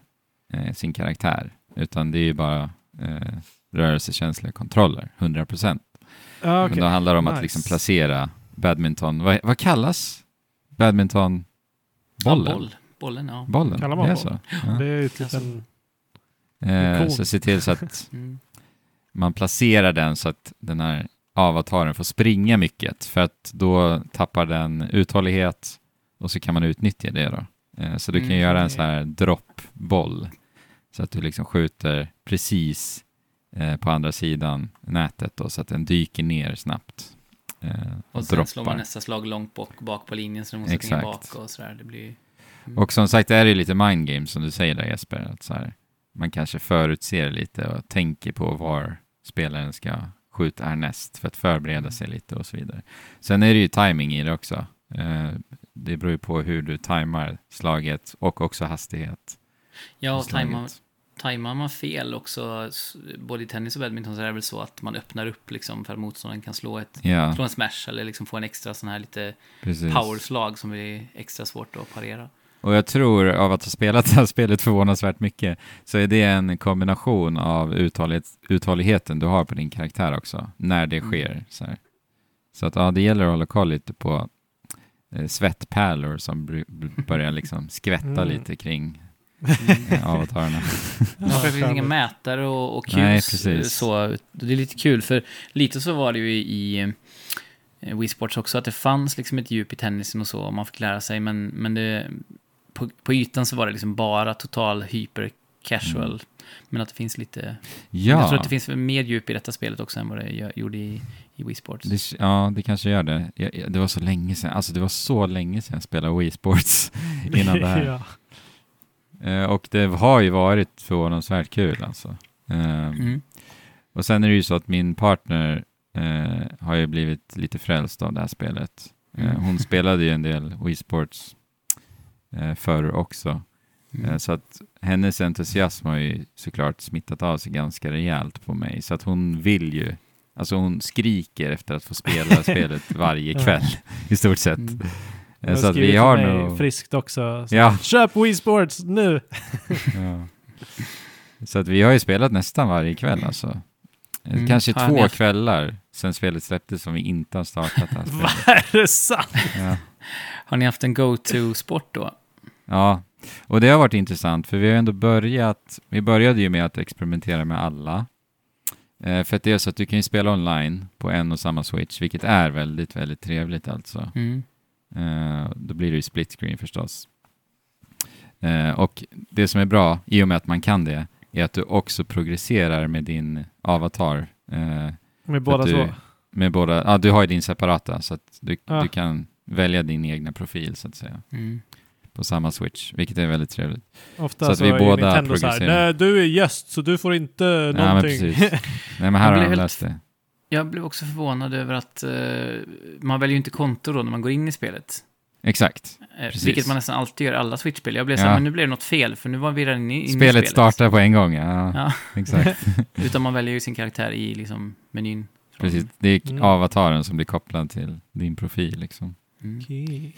[SPEAKER 1] eh, sin karaktär, utan det är ju bara eh, rörelsekänsliga kontroller, 100 procent.
[SPEAKER 3] Okej.
[SPEAKER 1] Men då handlar det om att
[SPEAKER 3] Nice.
[SPEAKER 1] liksom placera badminton, vad, vad kallas badminton? Bollen?
[SPEAKER 2] Ja, boll. Bollen, ja.
[SPEAKER 1] Bollen,
[SPEAKER 3] Kallar man
[SPEAKER 1] det är
[SPEAKER 3] boll?
[SPEAKER 1] så? Ja.
[SPEAKER 3] Det är typ
[SPEAKER 2] Alltså-
[SPEAKER 3] en...
[SPEAKER 1] Eh, så se till så att
[SPEAKER 2] Mm.
[SPEAKER 1] man placerar den så att den här avataren får springa mycket för att då tappar den uthållighet och så kan man utnyttja det då. Eh, Så du kan
[SPEAKER 2] Mm,
[SPEAKER 1] göra en sån här droppboll så att du liksom skjuter precis eh, på andra sidan nätet då, så att den dyker ner snabbt. eh, Och,
[SPEAKER 2] Och sen slår man
[SPEAKER 1] droppar.
[SPEAKER 2] nästa slag långt bak, bak på linjen så den måste springa bak och sådär. Det blir... Mm.
[SPEAKER 1] Och som sagt, det är ju lite mind games som du säger där Jesper, att så här, man kanske förutser lite och tänker på var spelaren ska skjuta härnäst för att förbereda sig lite och så vidare. Sen är det ju timing i det också. Eh, det beror ju på hur du tajmar slaget och också hastighet.
[SPEAKER 2] Ja, och tajma,
[SPEAKER 1] slaget.
[SPEAKER 2] tajmar man fel också, både i tennis och badminton så är det väl så att man öppnar upp liksom för att motståndaren kan slå, ett,
[SPEAKER 1] Ja,
[SPEAKER 2] slå en smash eller liksom få en extra sån här lite
[SPEAKER 1] precis.
[SPEAKER 2] powerslag som är extra svårt att parera.
[SPEAKER 1] Och jag tror, av att ha spelat det här spelet förvånansvärt mycket, så är det en kombination av uthållighet, uthålligheten du har på din karaktär också, när det
[SPEAKER 2] Mm.
[SPEAKER 1] sker. Så, här. så att ja, det gäller att hålla koll lite på eh, svettpärlor som börjar liksom skvätta
[SPEAKER 3] Mm.
[SPEAKER 1] lite kring
[SPEAKER 2] Mm.
[SPEAKER 1] eh, avatarerna.
[SPEAKER 2] Ja, det finns inga mätare och, och
[SPEAKER 1] Nej,
[SPEAKER 2] cues.
[SPEAKER 1] precis.
[SPEAKER 2] så, det är lite kul, för lite så var det ju i eh, Wii Sports också, att det fanns liksom ett djup i tennisen och så, och man fick lära sig, men, men det, på, på ytan så var det liksom bara total hyper casual.
[SPEAKER 1] Mm.
[SPEAKER 2] Men att det finns lite,
[SPEAKER 1] Ja,
[SPEAKER 2] jag tror att det finns mer djup i detta spelet också än vad det gjorde i, i Wii Sports.
[SPEAKER 1] det, ja, det kanske gör det. Jag, jag, det var så länge sedan, alltså det var så länge sedan jag spelade Wii Sports innan det här.
[SPEAKER 3] ja.
[SPEAKER 1] Eh, och det har ju varit förvånansvärt kul alltså. Eh,
[SPEAKER 2] Mm.
[SPEAKER 1] Och sen är det ju så att min partner eh, har ju blivit lite frälst av det här spelet. Eh,
[SPEAKER 2] Mm.
[SPEAKER 1] hon spelade ju en del Wii Sports eh, förr också.
[SPEAKER 2] Mm.
[SPEAKER 1] Eh, så att hennes entusiasm har ju såklart smittat av sig ganska rejält på mig. Så att hon vill ju, alltså hon skriker efter att få spela spelet varje kväll i stort sett.
[SPEAKER 2] Mm.
[SPEAKER 1] Eh,
[SPEAKER 3] Jag
[SPEAKER 1] så att vi har nog...
[SPEAKER 3] friskt också. Så,
[SPEAKER 1] Ja.
[SPEAKER 3] Köp Wii Sports nu!
[SPEAKER 1] Ja. Så att vi har ju spelat nästan varje kväll alltså. Eh,
[SPEAKER 2] Mm.
[SPEAKER 1] Kanske två
[SPEAKER 2] haft-
[SPEAKER 1] kvällar sen spelet släpptes som vi inte har startat det här
[SPEAKER 3] Va,
[SPEAKER 1] spelet.
[SPEAKER 3] är det sant?
[SPEAKER 1] Ja.
[SPEAKER 2] Har ni haft en go-to-sport då?
[SPEAKER 1] Ja, och det har varit intressant för vi har ändå börjat, vi började ju med att experimentera med alla. Eh, för att det är så att du kan ju spela online på en och samma switch, vilket är väldigt, väldigt trevligt alltså.
[SPEAKER 2] Mm.
[SPEAKER 1] Eh, då blir det ju split screen förstås. Eh, och det som är bra, i och med att man kan det, är att du också progresserar med din avatar. Eh,
[SPEAKER 3] Med båda
[SPEAKER 1] du,
[SPEAKER 3] två?
[SPEAKER 1] Med båda, ja, du har ju din separata, så att du,
[SPEAKER 3] Ja.
[SPEAKER 1] du kan välja din egna profil, så att säga,
[SPEAKER 2] Mm.
[SPEAKER 1] På samma switch, vilket är väldigt trevligt.
[SPEAKER 3] Ofta
[SPEAKER 1] så
[SPEAKER 3] så,
[SPEAKER 1] att vi
[SPEAKER 3] är
[SPEAKER 1] båda
[SPEAKER 3] Nintendo så här, nej du är gäst så du får inte
[SPEAKER 1] Ja, men
[SPEAKER 3] någonting.
[SPEAKER 1] precis. Nej, men här
[SPEAKER 2] Jag
[SPEAKER 1] har
[SPEAKER 2] blev
[SPEAKER 1] de
[SPEAKER 2] helt-
[SPEAKER 1] löst det.
[SPEAKER 2] Jag blev också förvånad över att eh, man väljer ju inte konto då när man går in i spelet.
[SPEAKER 1] Exakt. Precis.
[SPEAKER 2] vilket man nästan alltid gör i alla Switch-spel. Jag blev så
[SPEAKER 1] Ja.
[SPEAKER 2] här, men nu blev det något fel, för nu var vi redan inne i
[SPEAKER 1] Spelet,
[SPEAKER 2] spelet.
[SPEAKER 1] startar på en gång, ja.
[SPEAKER 2] Ja,
[SPEAKER 1] Exakt.
[SPEAKER 2] utan man väljer ju sin karaktär i liksom, menyn.
[SPEAKER 1] Precis. Det är
[SPEAKER 3] Mm.
[SPEAKER 1] avataren som blir kopplad till din profil, liksom.
[SPEAKER 2] Mm.
[SPEAKER 3] Okej.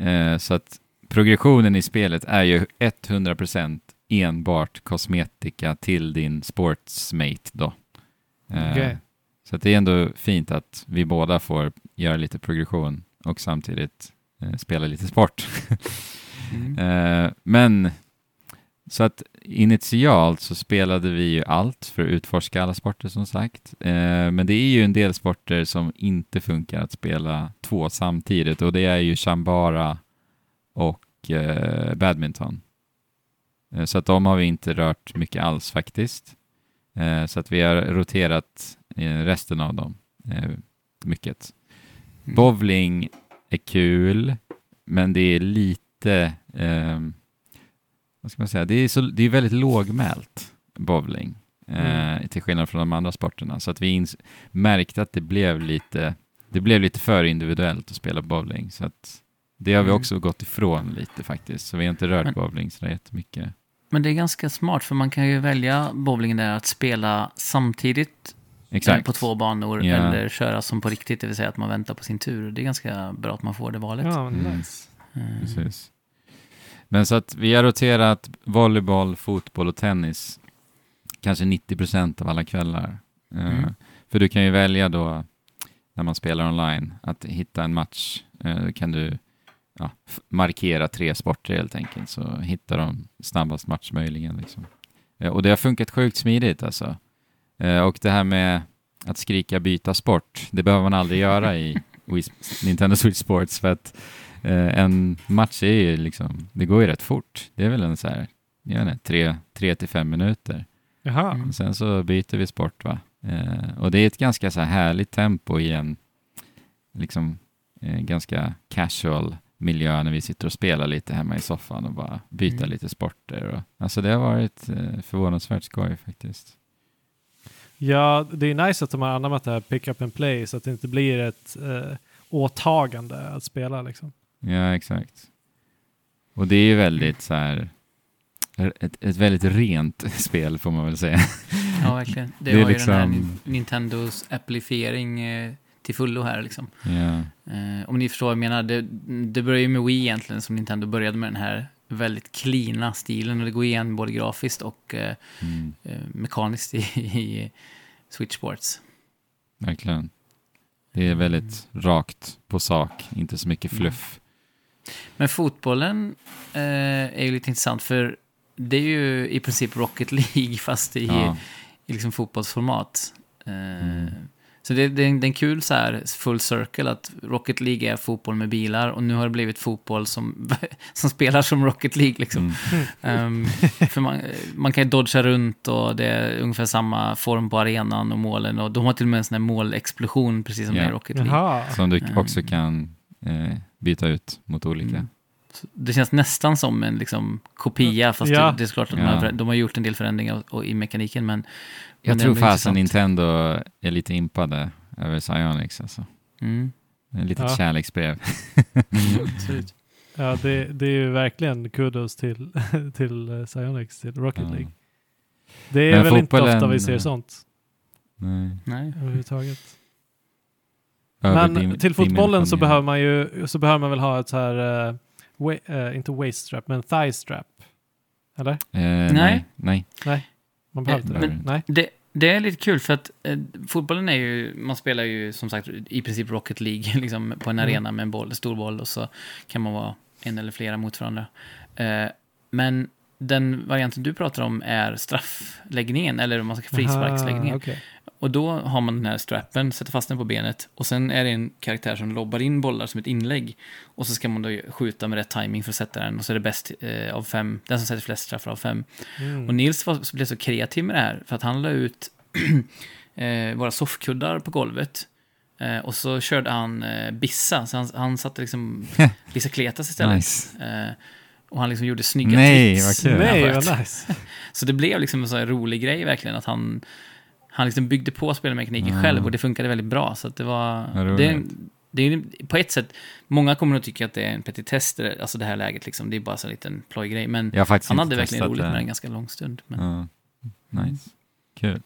[SPEAKER 1] Eh, så att progressionen i spelet är ju 100% enbart kosmetika till din sportsmate då. Eh,
[SPEAKER 3] Okej.
[SPEAKER 1] Så det är ändå fint att vi båda får göra lite progression och samtidigt eh, spela lite sport.
[SPEAKER 2] Mm.
[SPEAKER 1] Eh, men så att initialt så spelade vi ju allt för att utforska alla sporter som sagt. Men det är ju en del sporter som inte funkar att spela två samtidigt och det är ju chambara och eh, badminton. Eh, så att de har vi inte rört mycket alls faktiskt. Eh, så att vi har roterat eh, resten av dem eh, mycket.
[SPEAKER 2] Mm.
[SPEAKER 1] Bowling är kul, men det är lite, ehm, vad ska man säga, det är, så, det är väldigt lågmält bowling, eh,
[SPEAKER 3] Mm.
[SPEAKER 1] till skillnad från de andra sporterna. Så att vi märkte att det blev lite, det blev lite för individuellt att spela bowling. Så att det har vi
[SPEAKER 2] Mm.
[SPEAKER 1] också gått ifrån lite faktiskt, så vi har inte rört
[SPEAKER 2] Men-
[SPEAKER 1] bowling så jättemycket.
[SPEAKER 2] Men det är ganska smart, för man kan ju välja bowlingen där att spela samtidigt eh,
[SPEAKER 1] Exakt.
[SPEAKER 2] på två banor
[SPEAKER 1] Ja.
[SPEAKER 2] eller köra som på riktigt, det vill säga att man väntar på sin tur. Det är ganska bra att man får det valet.
[SPEAKER 3] Ja, men
[SPEAKER 1] Mm.
[SPEAKER 3] nice.
[SPEAKER 2] Eh,
[SPEAKER 1] Precis. Men så att vi har roterat volleyboll, fotboll och tennis kanske 90% av alla kvällar.
[SPEAKER 2] Mm.
[SPEAKER 1] För du kan ju välja då när man spelar online att hitta en match. Då kan du ja, markera tre sporter helt enkelt så hittar de snabbast match möjligen. Liksom. Eh, Och det har funkat sjukt smidigt alltså. Eh, Och det här med att skrika byta sport, det behöver man aldrig göra i Nintendo Switch Sports för att Eh, en match är ju liksom, det går ju rätt fort. Det är väl en så här, jag vet inte, tre, tre till fem minuter.
[SPEAKER 3] Jaha.
[SPEAKER 2] Mm.
[SPEAKER 1] Och sen så byter vi sport va. Och det är ett ganska så här härligt tempo i en liksom ganska casual miljö när vi sitter och spelar lite hemma i soffan och bara byta
[SPEAKER 2] Mm.
[SPEAKER 1] lite sporter. Och, alltså det har varit eh, förvånansvärt skoj faktiskt.
[SPEAKER 3] Ja, det är nice att de har anammat det här pick up and play så att det inte blir ett eh, åtagande att spela liksom.
[SPEAKER 1] Ja, exakt. Och det är ju väldigt så här, ett, ett väldigt rent spel får man väl säga.
[SPEAKER 2] Ja, verkligen. Det,
[SPEAKER 1] Det är
[SPEAKER 2] var ju den här
[SPEAKER 1] liksom-
[SPEAKER 2] Nin- Nintendos applifiering eh, till fullo här liksom.
[SPEAKER 1] Ja,
[SPEAKER 2] Eh, om ni förstår vad jag menar, det, det började ju med Wii egentligen som Nintendo började med den här väldigt cleana stilen och det går igen både grafiskt och eh,
[SPEAKER 1] mm,
[SPEAKER 2] eh, mekaniskt i, i Switch Sports.
[SPEAKER 1] verkligen. Det är väldigt rakt på sak, inte så mycket fluff.
[SPEAKER 2] Men fotbollen eh, är ju lite intressant för det är ju i princip Rocket League fast i,
[SPEAKER 1] Ja,
[SPEAKER 2] i liksom fotbollsformat. Eh,
[SPEAKER 1] Mm.
[SPEAKER 2] Så det, det, är en, det är en kul så här full circle att Rocket League är fotboll med bilar och nu har det blivit fotboll som, som spelar som Rocket League liksom.
[SPEAKER 1] mm,
[SPEAKER 2] Ehm, för man, man kan ju dodga runt och det är ungefär samma form på arenan och målen och de har till och med en sån här målexplosion precis som är i Rocket League.
[SPEAKER 3] Jaha.
[SPEAKER 1] som du
[SPEAKER 2] Mm.
[SPEAKER 1] också kan eh, byta ut mot olika.
[SPEAKER 2] Mm. Det känns nästan som en liksom, kopia, fast
[SPEAKER 3] Ja.
[SPEAKER 2] det, det är såklart att
[SPEAKER 1] Ja.
[SPEAKER 2] de, har, de har gjort en del förändringar och, och i mekaniken, men...
[SPEAKER 1] Jag
[SPEAKER 2] men
[SPEAKER 1] tror fasen. Nintendo är lite impade över Psyonix alltså.
[SPEAKER 2] Mm.
[SPEAKER 1] Det är ett litet
[SPEAKER 3] Ja.
[SPEAKER 1] kärleksbrev.
[SPEAKER 2] Absolut.
[SPEAKER 3] Ja, det, det är ju verkligen kudos till, till eh, Psyonix, till Rocket
[SPEAKER 1] Ja.
[SPEAKER 3] League. Det är
[SPEAKER 1] Men
[SPEAKER 3] väl inte ofta vi ser sånt
[SPEAKER 1] Nej.
[SPEAKER 2] Nej.
[SPEAKER 3] överhuvudtaget.
[SPEAKER 1] Över
[SPEAKER 3] Men till fotbollen så behöver man ju så behöver man väl ha ett så här, eh, wa- eh, inte waist strap, men thigh strap. Eller?
[SPEAKER 1] Eh, nej. Nej.
[SPEAKER 3] Man behöver
[SPEAKER 2] Eh,
[SPEAKER 3] inte det?
[SPEAKER 1] men-
[SPEAKER 3] Nej.
[SPEAKER 2] Det, det är lite kul för att eh, fotbollen är ju, man spelar ju som sagt i princip Rocket League liksom, på en
[SPEAKER 3] Mm.
[SPEAKER 2] arena med en boll, stor boll och så kan man vara en eller flera mot varandra. Eh, men den varianten du pratar om är straffläggningen, eller om man ska frisparksläggningen.
[SPEAKER 3] Aha, okej.
[SPEAKER 2] Och då har man den här strappen, sätter fast den på benet och sen är det en karaktär som lobbar in bollar som ett inlägg. Och så ska man då skjuta med rätt timing för att sätta den och så är det bäst eh, av fem, den som sätter flest straffar av fem.
[SPEAKER 3] Mm.
[SPEAKER 2] Och Nils var, blev så kreativ med det här för att han la ut eh, våra soffkuddar på golvet. Eh, och så körde han eh, Bissa, så han, han satte liksom Bissa Kletas istället.
[SPEAKER 1] Nice.
[SPEAKER 2] Och han liksom gjorde snygga
[SPEAKER 1] Nej,
[SPEAKER 2] tricks.
[SPEAKER 1] vad kul.
[SPEAKER 3] Nej, vad nice.
[SPEAKER 2] Så det blev liksom en sån här rolig grej verkligen, att han, han liksom byggde på spelmekaniken
[SPEAKER 1] Ah.
[SPEAKER 2] själv och det funkade väldigt bra. Så att det var... Det, är- det är på ett sätt, många kommer att tycka att det är en petitess, det- alltså det här läget liksom, det är bara så en liten plojgrej. Men
[SPEAKER 1] Jag har faktiskt
[SPEAKER 2] han hade verkligen roligt
[SPEAKER 1] det.
[SPEAKER 2] med en ganska lång stund. Men,
[SPEAKER 1] Ja. Nice. Kul.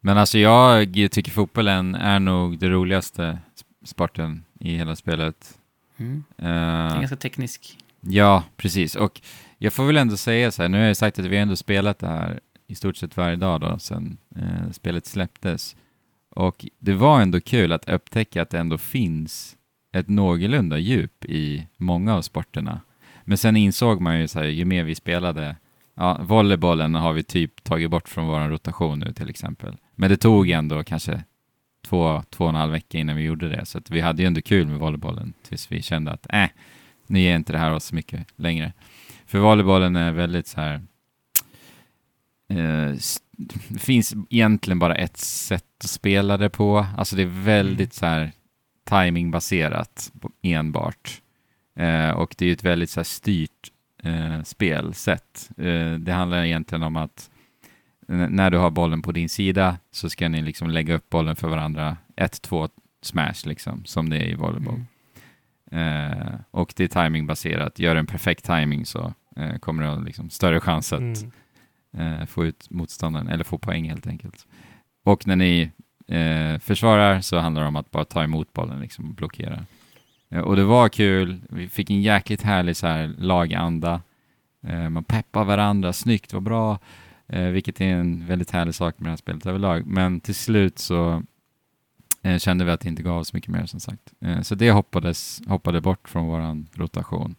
[SPEAKER 1] Men alltså jag tycker fotbollen är nog det roligaste sp- sporten i hela spelet.
[SPEAKER 2] mm.
[SPEAKER 1] Eh,
[SPEAKER 2] Det är ganska teknisk.
[SPEAKER 1] Ja, precis. Och jag får väl ändå säga så här, nu har jag sagt att vi har ändå spelat det här i stort sett varje dag då, sedan eh, spelet släpptes. Och det var ändå kul att upptäcka att det ändå finns ett någorlunda djup i många av sporterna. Men sen insåg man ju så här, ju mer vi spelade, ja, volleybollen har vi typ tagit bort från vår rotation nu till exempel. Men det tog ändå kanske två, två och en halv vecka innan vi gjorde det, så att vi hade ju ändå kul med volleybollen tills vi kände att, äh, nu ger inte det här oss så mycket längre. För volleybollen är väldigt så här... Eh, det finns egentligen bara ett sätt att spela det på. Alltså det är väldigt så här timingbaserat enbart. Eh, och det är ett väldigt så här styrt eh, spelsätt. Eh, det handlar egentligen om att när du har bollen på din sida så ska ni liksom lägga upp bollen för varandra. Ett, två, smash liksom, som det är i volleyboll.
[SPEAKER 2] Mm.
[SPEAKER 1] Eh, och det är timingbaserat. Gör en perfekt timing så eh, kommer du ha liksom större chans att
[SPEAKER 3] Mm.
[SPEAKER 1] eh, få ut motståndaren, eller få poäng helt enkelt. Och när ni eh, försvarar så handlar det om att bara ta emot bollen liksom, och blockera. Eh, och det var kul, vi fick en jäkligt härlig så här, laganda. Man peppar varandra, snyggt, vad bra. Vilket är en väldigt härlig sak med det här spelet överlag. Men till slut så eh, kände vi att det inte gav så mycket mer som sagt. Eh, så det hoppades, hoppade bort från våran rotation.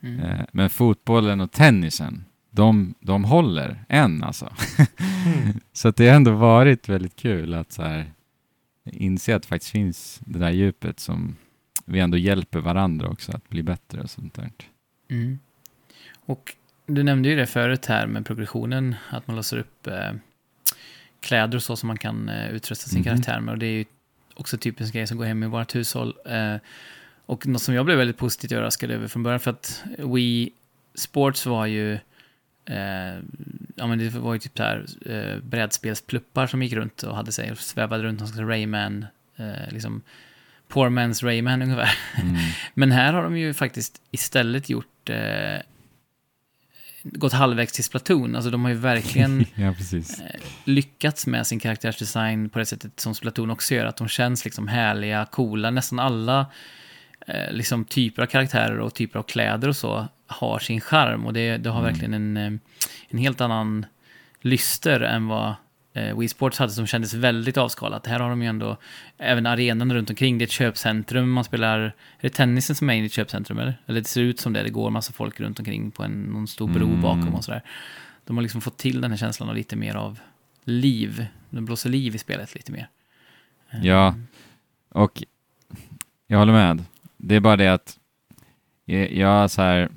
[SPEAKER 2] Mm.
[SPEAKER 1] Eh, men fotbollen och tennisen, de, de håller än alltså.
[SPEAKER 3] Mm.
[SPEAKER 1] så att det har ändå varit väldigt kul att så här, inse att det faktiskt finns det där djupet som vi ändå hjälper varandra också att bli bättre och sånt där.
[SPEAKER 2] Mm. Och du nämnde ju det förut här med progressionen, att man låser upp eh, kläder och så som man kan eh, utrusta sin
[SPEAKER 1] Mhm.
[SPEAKER 2] karaktär med. Och det är ju också typiskt grej som går hem i vårt hushåll. Eh, och något som jag blev väldigt positivt överraskad över från början, för att Wii Sports var ju eh, ja men det var ju typ där eh, brädspelspluppar som gick runt och hade sig, svävade runt någon slags Rayman, eh, liksom Poor Man's Rayman ungefär.
[SPEAKER 1] Mm.
[SPEAKER 2] Men här har de ju faktiskt istället gjort eh, gått halvvägs till Splatoon. Alltså de har ju verkligen
[SPEAKER 1] ja,
[SPEAKER 2] eh, lyckats med sin karaktärsdesign på det sättet som Splatoon också gör. Att de känns liksom härliga, coola. Nästan alla eh, liksom typer av karaktärer och typer av kläder och så har sin charm. Och det, det har
[SPEAKER 1] Mm.
[SPEAKER 2] verkligen en, eh, en helt annan lyster än vad eh, Wii Sports hade som kändes väldigt avskalat. Här har de ju ändå även arenan runt omkring. Det är ett köpcentrum. Man spelar... Är det tennisen som är inne i ett köpcentrum eller? Eller det ser ut som det. Det går massa folk runt omkring på en, någon stor bro
[SPEAKER 1] Mm.
[SPEAKER 2] bakom och sådär. De har liksom fått till den här känslan av lite mer av liv. De blåser liv i spelet lite mer. Eh,
[SPEAKER 1] Ja. Och jag håller med. Det är bara det att jag, jag, så här,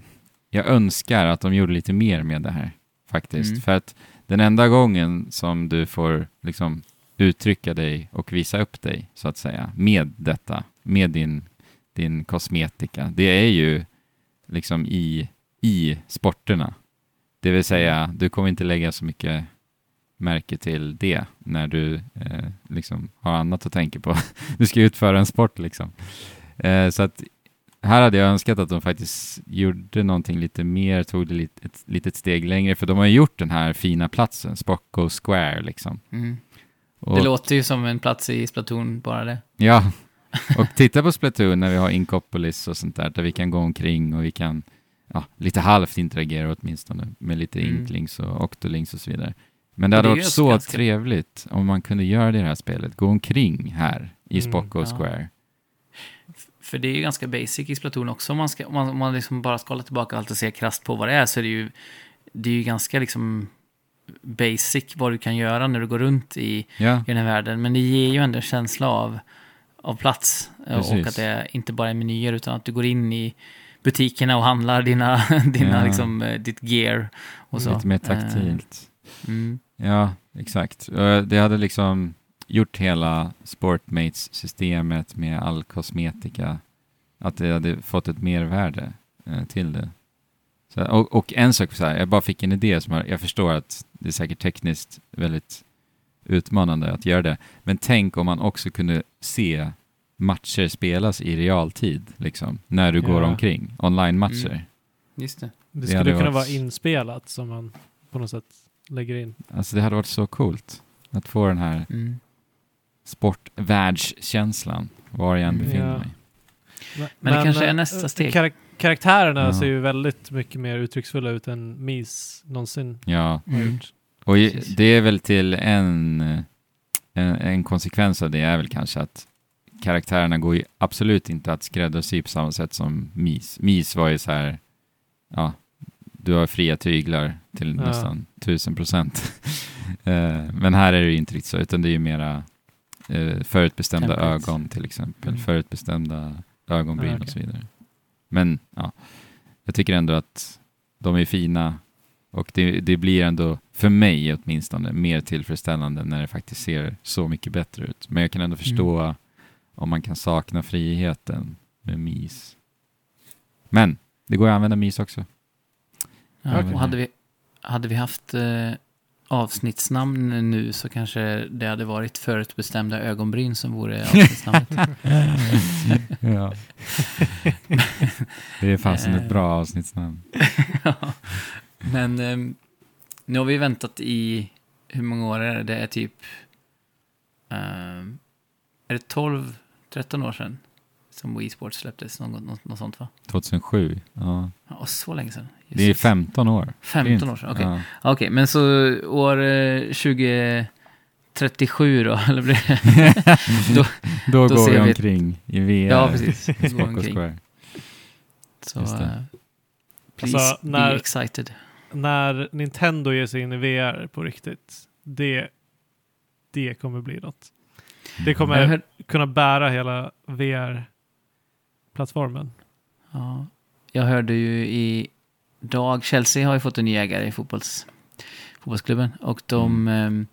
[SPEAKER 1] jag önskar att de gjorde lite mer med det här faktiskt.
[SPEAKER 2] Mm.
[SPEAKER 1] För att den enda gången som du får liksom uttrycka dig och visa upp dig så att säga med detta, med din, din kosmetika, det är ju liksom i, i sporterna. Det vill säga, du kommer inte lägga så mycket märke till det när du eh, liksom har annat att tänka på. du ska utföra en sport liksom. Eh, så att här hade jag önskat att de faktiskt gjorde någonting lite mer, tog det lite, ett litet steg längre, för de har ju gjort den här fina platsen, Spocko Square liksom.
[SPEAKER 2] Mm.
[SPEAKER 1] Och,
[SPEAKER 2] Det låter ju som en plats i Splatoon, bara det.
[SPEAKER 1] Ja, och titta på Splatoon när vi har Inkopolis och sånt där, där vi kan gå omkring och vi kan ja, lite halvt interagera åtminstone med lite
[SPEAKER 2] Mm.
[SPEAKER 1] Inklings och Octolings och så vidare. Men det hade
[SPEAKER 2] det
[SPEAKER 1] varit så
[SPEAKER 2] ganska-
[SPEAKER 1] trevligt om man kunde göra det i det här spelet, gå omkring här i
[SPEAKER 3] Mm,
[SPEAKER 1] Spocko
[SPEAKER 2] ja.
[SPEAKER 1] Square.
[SPEAKER 2] För det är ju ganska basic i Splatoon också. Om man, ska, om man, om man liksom bara ska hålla tillbaka allt och se krasst på vad det är så är det ju, det är ju ganska liksom basic vad du kan göra när du går runt i,
[SPEAKER 1] Ja,
[SPEAKER 2] i den här världen. Men det ger ju ändå en känsla av, av plats. eh, Och
[SPEAKER 1] Precis.
[SPEAKER 2] att det inte bara är menyer utan att du går in i butikerna och handlar dina, dina
[SPEAKER 1] Ja.
[SPEAKER 2] liksom, eh, ditt gear. Och så.
[SPEAKER 1] lite mer
[SPEAKER 2] Eh,
[SPEAKER 1] taktilt.
[SPEAKER 2] Mm.
[SPEAKER 1] Ja, exakt. Och Det hade liksom gjort hela Sportmates-systemet med all kosmetika, att det hade fått ett mervärde eh, till det. Så, och, och en sak, så här, jag bara fick en idé som jag, jag förstår att det är säkert tekniskt väldigt utmanande att göra det, men tänk om man också kunde se matcher spelas i realtid, liksom, när du går
[SPEAKER 3] Ja.
[SPEAKER 1] omkring, online-matcher.
[SPEAKER 2] Mm. Just det.
[SPEAKER 3] Det
[SPEAKER 1] Det
[SPEAKER 3] skulle kunna
[SPEAKER 1] varit-
[SPEAKER 3] vara inspelat som man på något sätt lägger in.
[SPEAKER 1] Alltså det hade varit så coolt att få den här
[SPEAKER 2] Mm.
[SPEAKER 1] Sportvärldskänslan var jag än befinner
[SPEAKER 3] Ja.
[SPEAKER 1] mig.
[SPEAKER 2] Men det kanske är
[SPEAKER 3] eh,
[SPEAKER 2] nästa steg.
[SPEAKER 3] Karak karaktärerna
[SPEAKER 1] Ja.
[SPEAKER 3] ser ju väldigt mycket mer uttrycksfulla ut än Mies någonsin
[SPEAKER 1] Ja,
[SPEAKER 3] har
[SPEAKER 2] Mm.
[SPEAKER 3] gjort.
[SPEAKER 1] och det är väl till en, en, en konsekvens av det är väl kanske att karaktärerna går ju absolut inte att skräddarsy på samma sätt som Mis. Mis var ju så här, ja, du har fria tyglar till
[SPEAKER 3] Ja.
[SPEAKER 1] nästan tusen procent. Eh, Men här är det ju inte riktigt så, utan det är ju mera eh, förutbestämda
[SPEAKER 2] Template.
[SPEAKER 1] ögon till exempel,
[SPEAKER 2] Mm.
[SPEAKER 1] förutbestämda ögonbryn
[SPEAKER 3] Ja,
[SPEAKER 1] och
[SPEAKER 3] okej.
[SPEAKER 1] så vidare. Men ja, jag tycker ändå att de är fina och det, det blir ändå, för mig åtminstone, mer tillfredsställande när det faktiskt ser så mycket bättre ut. Men jag kan ändå förstå om man kan sakna friheten med MIS. Men det går att använda MIS också.
[SPEAKER 2] Ja, och hade, vi, hade vi haft eh, avsnittsnamn nu så kanske det hade varit förutbestämda ögonbryn som vore avsnittsnamnet.
[SPEAKER 1] ja. Det är fasen ett
[SPEAKER 2] Eh.
[SPEAKER 1] bra avsnittsnamn.
[SPEAKER 2] Ja. Men ehm, nu har vi väntat i, hur många år är det? Det är typ, ehm, är det 12, 13 år sedan som Wii Sports släpptes? Något, något, något sånt va?
[SPEAKER 1] 2007. Ja.
[SPEAKER 2] Ja, så länge sedan.
[SPEAKER 1] Det är
[SPEAKER 2] Jesus.
[SPEAKER 1] 15 år.
[SPEAKER 2] 15 år sedan, okej.
[SPEAKER 1] Ja.
[SPEAKER 2] Okej, men så år eh, 2037 då? Eller blir det?
[SPEAKER 1] Då,
[SPEAKER 2] Då
[SPEAKER 1] går vi omkring i VR.
[SPEAKER 2] Ja, precis. Går omkring. Så, eh, please
[SPEAKER 3] Alltså, när-
[SPEAKER 2] be excited.
[SPEAKER 3] När Nintendo ger sig in i VR på riktigt, det, det kommer bli något. Det kommer
[SPEAKER 2] hör,
[SPEAKER 3] kunna bära hela VR-plattformen.
[SPEAKER 2] ja, jag hörde ju i dag, Chelsea har ju fått en ny ägare i fotbolls, fotbollsklubben och de
[SPEAKER 1] Mm.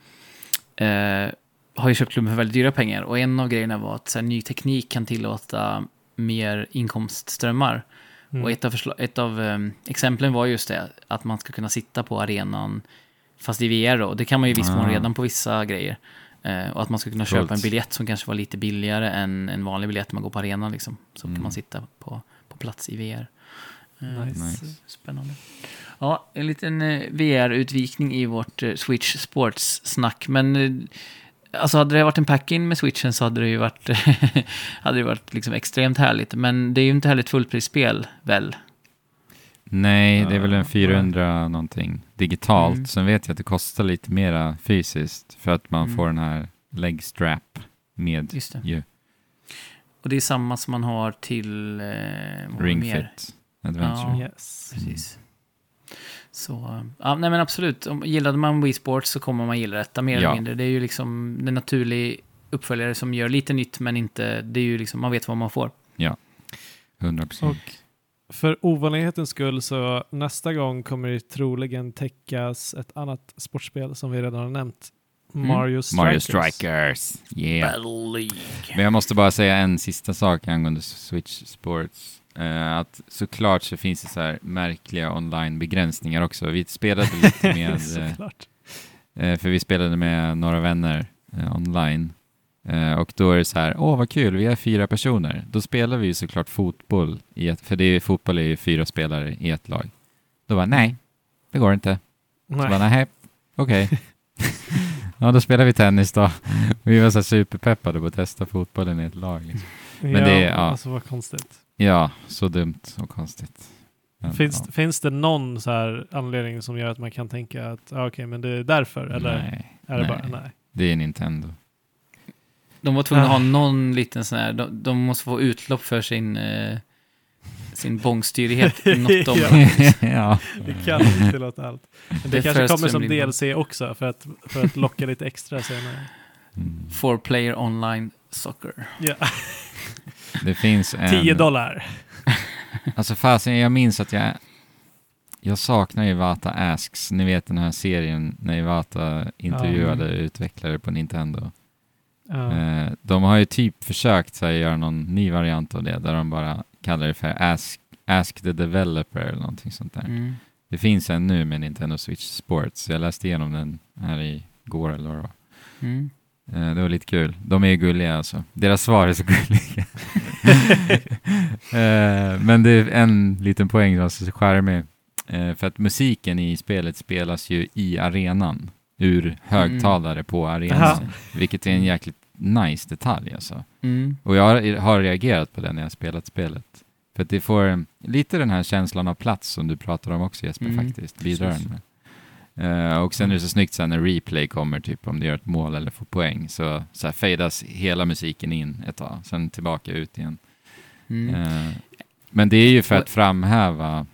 [SPEAKER 2] eh, eh, har ju köpt klubben för väldigt dyra pengar och en av grejerna var att här, ny teknik kan tillåta mer inkomstströmmar.
[SPEAKER 3] Mm.
[SPEAKER 2] Och ett av, ett av ehm, exemplen var just det, att man ska kunna sitta på arenan, fast i VR då. Det kan man ju i viss mån
[SPEAKER 1] Ah.
[SPEAKER 2] redan på vissa grejer. Eh, och att man ska kunna
[SPEAKER 1] Coolt.
[SPEAKER 2] köpa en biljett som kanske var lite billigare än en vanlig biljett när man går på arenan liksom. Så
[SPEAKER 1] Mm.
[SPEAKER 2] kan man sitta på, på plats i VR.
[SPEAKER 3] Nice.
[SPEAKER 1] Nice.
[SPEAKER 2] Spännande. Ja, en liten eh, VR-utvikning i vårt eh, Switch Sports-snack. Men eh, alltså hade det varit en pack-in med Switchen så hade det ju varit, hade det varit liksom extremt härligt. Men det är ju inte heller ett fullprisspel, väl?
[SPEAKER 1] Nej, det är väl en 400 någonting digitalt.
[SPEAKER 2] Mm.
[SPEAKER 1] Sen vet jag att det kostar lite mera fysiskt för att man
[SPEAKER 2] Mm.
[SPEAKER 1] får den här leg strap med
[SPEAKER 2] Just det.
[SPEAKER 1] ju
[SPEAKER 2] Och det är samma som man har till... Eh,
[SPEAKER 1] Ring? Fit Adventure.
[SPEAKER 2] Ja.
[SPEAKER 3] Yes.
[SPEAKER 2] Precis. Så, ja, nej men absolut. Om, gillade man Wii Sports så kommer man gilla detta mer
[SPEAKER 1] Ja.
[SPEAKER 2] eller mindre. Det är ju liksom en naturlig uppföljare som gör lite nytt men inte, det är ju liksom, man vet vad man får.
[SPEAKER 1] 100 procent.
[SPEAKER 3] Och för ovanlighetens skull så nästa gång kommer det troligen täckas ett annat sportspel som vi redan har nämnt.
[SPEAKER 2] Mm.
[SPEAKER 3] Mario Strikers.
[SPEAKER 1] Mario Strikers. Yeah.
[SPEAKER 2] Battle League.
[SPEAKER 1] Men jag måste bara säga en sista sak angående Switch Sports. Eh, att såklart så finns det så här märkliga online-begränsningar också. Vi spelade lite med, eh, för vi spelade med några vänner online. Och då är det så här, åh vad kul, vi är fyra personer. Då spelar vi ju såklart fotboll, i ett, för det är, fotboll är ju fyra spelare i ett lag. Då var nej, det går inte. Så bara,
[SPEAKER 3] Nej.
[SPEAKER 1] nej, okej. ja, då spelar vi tennis då. Vi var så superpeppade på att testa fotbollen i ett lag. Liksom.
[SPEAKER 3] Men
[SPEAKER 1] det är- ja.
[SPEAKER 3] Alltså vad konstigt.
[SPEAKER 1] Ja, så dumt och konstigt. Men,
[SPEAKER 3] Finns,
[SPEAKER 1] ja.
[SPEAKER 3] finns det någon så här anledning som gör att man kan tänka att ah, okej, men det är därför? Eller
[SPEAKER 1] Nej,
[SPEAKER 3] är det
[SPEAKER 1] nej.
[SPEAKER 3] bara nej?
[SPEAKER 1] det är Nintendo.
[SPEAKER 2] De var tvungna att ha
[SPEAKER 3] Ah.
[SPEAKER 2] någon liten sån här, de, de måste få utlopp för sin, eh, sin bångstyrighet i något
[SPEAKER 3] Ja.
[SPEAKER 2] område.
[SPEAKER 1] ja.
[SPEAKER 3] Det kan inte tillåta allt. Men det
[SPEAKER 2] Det
[SPEAKER 3] kanske kommer som. DLC också för att, för att locka lite extra senare.
[SPEAKER 1] Mm.
[SPEAKER 2] Four player online soccer.
[SPEAKER 3] Ja.
[SPEAKER 1] Det finns en...
[SPEAKER 3] 10 dollar.
[SPEAKER 1] Alltså fasen, jag minns att jag... Jag saknar Iwata Asks. Ni vet den här serien när Iwata intervjuade utvecklare på Nintendo. Eh, de har ju typ försökt så här, göra någon ny variant av det där de bara kallar det för Ask, Ask the Developer eller någonting sånt där.
[SPEAKER 2] Mm.
[SPEAKER 1] Det finns en nu med Nintendo Switch Sports. Jag läste igenom den här i går eller vad det var.
[SPEAKER 2] Mm.
[SPEAKER 1] Eh, Det var lite kul. De är ju gulliga alltså. Deras svar är så gulliga. Eh, Men det är en liten poäng som var så charmig. Eh, För att musiken i spelet spelas ju i arenan. Ur högtalare på arenan.
[SPEAKER 3] Aha.
[SPEAKER 1] Vilket är en jäkligt nice detalj alltså.
[SPEAKER 2] Mm.
[SPEAKER 1] Och jag har, reagerat på det när jag spelat spelet. För att det får lite den här känslan av plats som du pratar om också Jesper
[SPEAKER 2] Mm,
[SPEAKER 1] faktiskt. Bidrar den med. Eh, och sen är det så snyggt sen när replay kommer, typ om du gör ett mål eller får poäng, så, så här fadas hela musiken in ett tag, sen tillbaka ut igen.
[SPEAKER 2] Mm.
[SPEAKER 1] Eh, men det är ju för att framhäva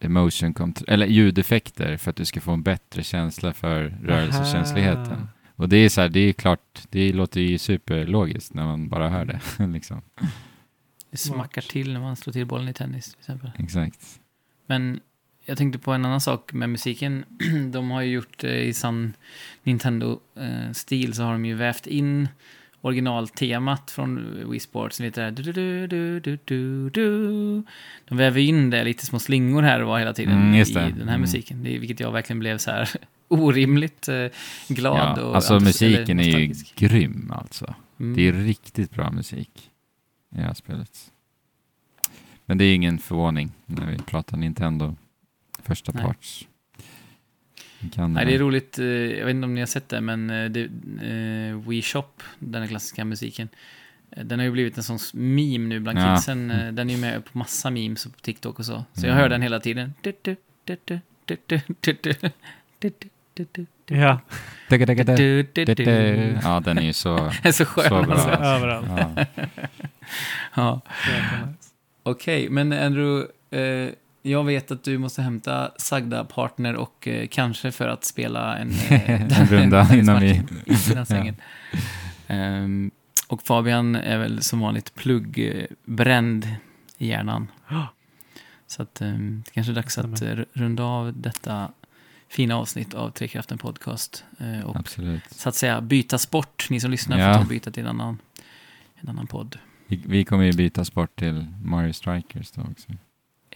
[SPEAKER 1] emotion eller ljudeffekter för att du ska få en bättre känsla för rörelsekänsligheten.
[SPEAKER 3] Aha.
[SPEAKER 1] Och det är så här, det är klart, det låter ju superlogiskt när man bara hör det. liksom.
[SPEAKER 2] Det smackar till när man slår till bollen i tennis till exempel.
[SPEAKER 1] Exakt.
[SPEAKER 2] Men jag tänkte på en annan sak med musiken. De har ju gjort eh, i sann Nintendo-stil så har de ju vävt in originaltemat från Wii Sports. Som heter du, du, du, du, du, du. De väver in det lite små slingor här och var hela tiden
[SPEAKER 1] Mm,
[SPEAKER 2] i den här
[SPEAKER 1] Mm.
[SPEAKER 2] musiken. Är- vilket jag verkligen blev så här orimligt eh, glad
[SPEAKER 1] Ja,
[SPEAKER 2] och
[SPEAKER 1] alltså musiken är ju grym alltså.
[SPEAKER 2] Mm.
[SPEAKER 1] Det är riktigt bra musik i det här spelet. Men det är ingen förvåning när vi pratar Nintendo första
[SPEAKER 2] Nej.
[SPEAKER 1] parts. Kan,
[SPEAKER 2] Nej, det är roligt, jag vet inte om ni har sett det, men det, We Shop, den här klassiska musiken, den har ju blivit en sån meme nu bland
[SPEAKER 1] ja.
[SPEAKER 2] kidsen. Den är ju med på massa memes på TikTok och så. Så jag hör den hela tiden.
[SPEAKER 3] Ja.
[SPEAKER 1] Ja, den är ju så,
[SPEAKER 2] så skön.
[SPEAKER 1] Så bra.
[SPEAKER 2] Alltså.
[SPEAKER 3] Överallt.
[SPEAKER 1] Ja.
[SPEAKER 2] ja. Okej, okay, men Andrew, eh, jag vet att du måste hämta sagda partner och eh, kanske för att spela en, eh,
[SPEAKER 1] En runda innan vi-
[SPEAKER 2] innan sängen. Ehm, och Fabian är väl som vanligt pluggbränd i hjärnan.
[SPEAKER 3] Ja.
[SPEAKER 2] Så att ehm, det kanske är dags att eh, runda av detta fina avsnitt av Trekraften Podcast. eh, och
[SPEAKER 1] Absolut.
[SPEAKER 2] så att säga byta sport. Ni som lyssnar
[SPEAKER 1] Ja.
[SPEAKER 2] får ta byta till en annan, en annan podd.
[SPEAKER 1] Vi, vi kommer ju byta sport till Mario Strikers då också.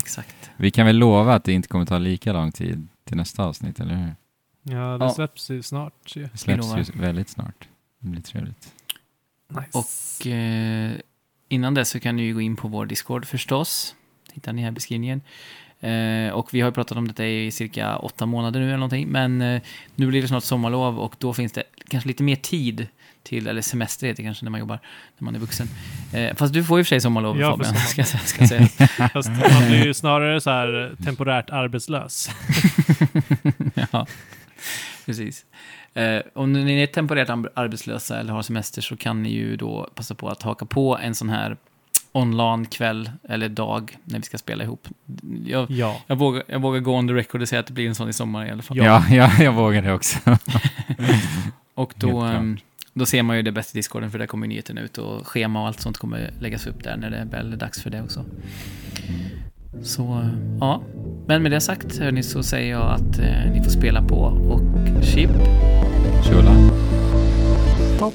[SPEAKER 2] Exakt.
[SPEAKER 1] Vi kan väl lova att det inte kommer ta lika lång tid till nästa avsnitt, eller hur?
[SPEAKER 3] Ja, det
[SPEAKER 2] Ja.
[SPEAKER 3] släpps ju snart. ju.
[SPEAKER 1] Det släpps ju väldigt snart. Det blir trevligt.
[SPEAKER 3] Nice.
[SPEAKER 2] Och eh, innan dess så kan ni ju gå in på vår Discord förstås. hittar ni här i beskrivningen. Eh, och vi har ju pratat om detta i cirka åtta månader nu eller någonting, men eh, nu blir det snart sommarlov och då finns det kanske lite mer tid till, eller semester heter det kanske när man jobbar, när man är vuxen. Eh, fast du får ju för sig sommarlov
[SPEAKER 3] Jag får
[SPEAKER 2] Fabian, ska, jag- ska jag säga.
[SPEAKER 3] Fast man blir ju snarare så här temporärt arbetslös.
[SPEAKER 2] ja, precis. Eh, om ni är temporärt ar- arbetslösa eller har semester så kan ni ju då passa på att haka på en sån här online-kväll eller dag när vi ska spela ihop. Jag,
[SPEAKER 3] Ja.
[SPEAKER 2] jag, vågar, jag vågar gå on the record och säga att det blir en sån i sommar i alla fall.
[SPEAKER 1] Ja, ja, jag vågar det också.
[SPEAKER 2] Och då,
[SPEAKER 1] Helt klart.
[SPEAKER 2] ehm, då ser man ju det bäst i Discorden för där kommer nyheten ut och schema och allt sånt kommer läggas upp där när det väl är dags för det också. Så ja, men med det sagt hörni, så säger jag att eh, ni får spela på och chip
[SPEAKER 1] Tjola.
[SPEAKER 3] Topp.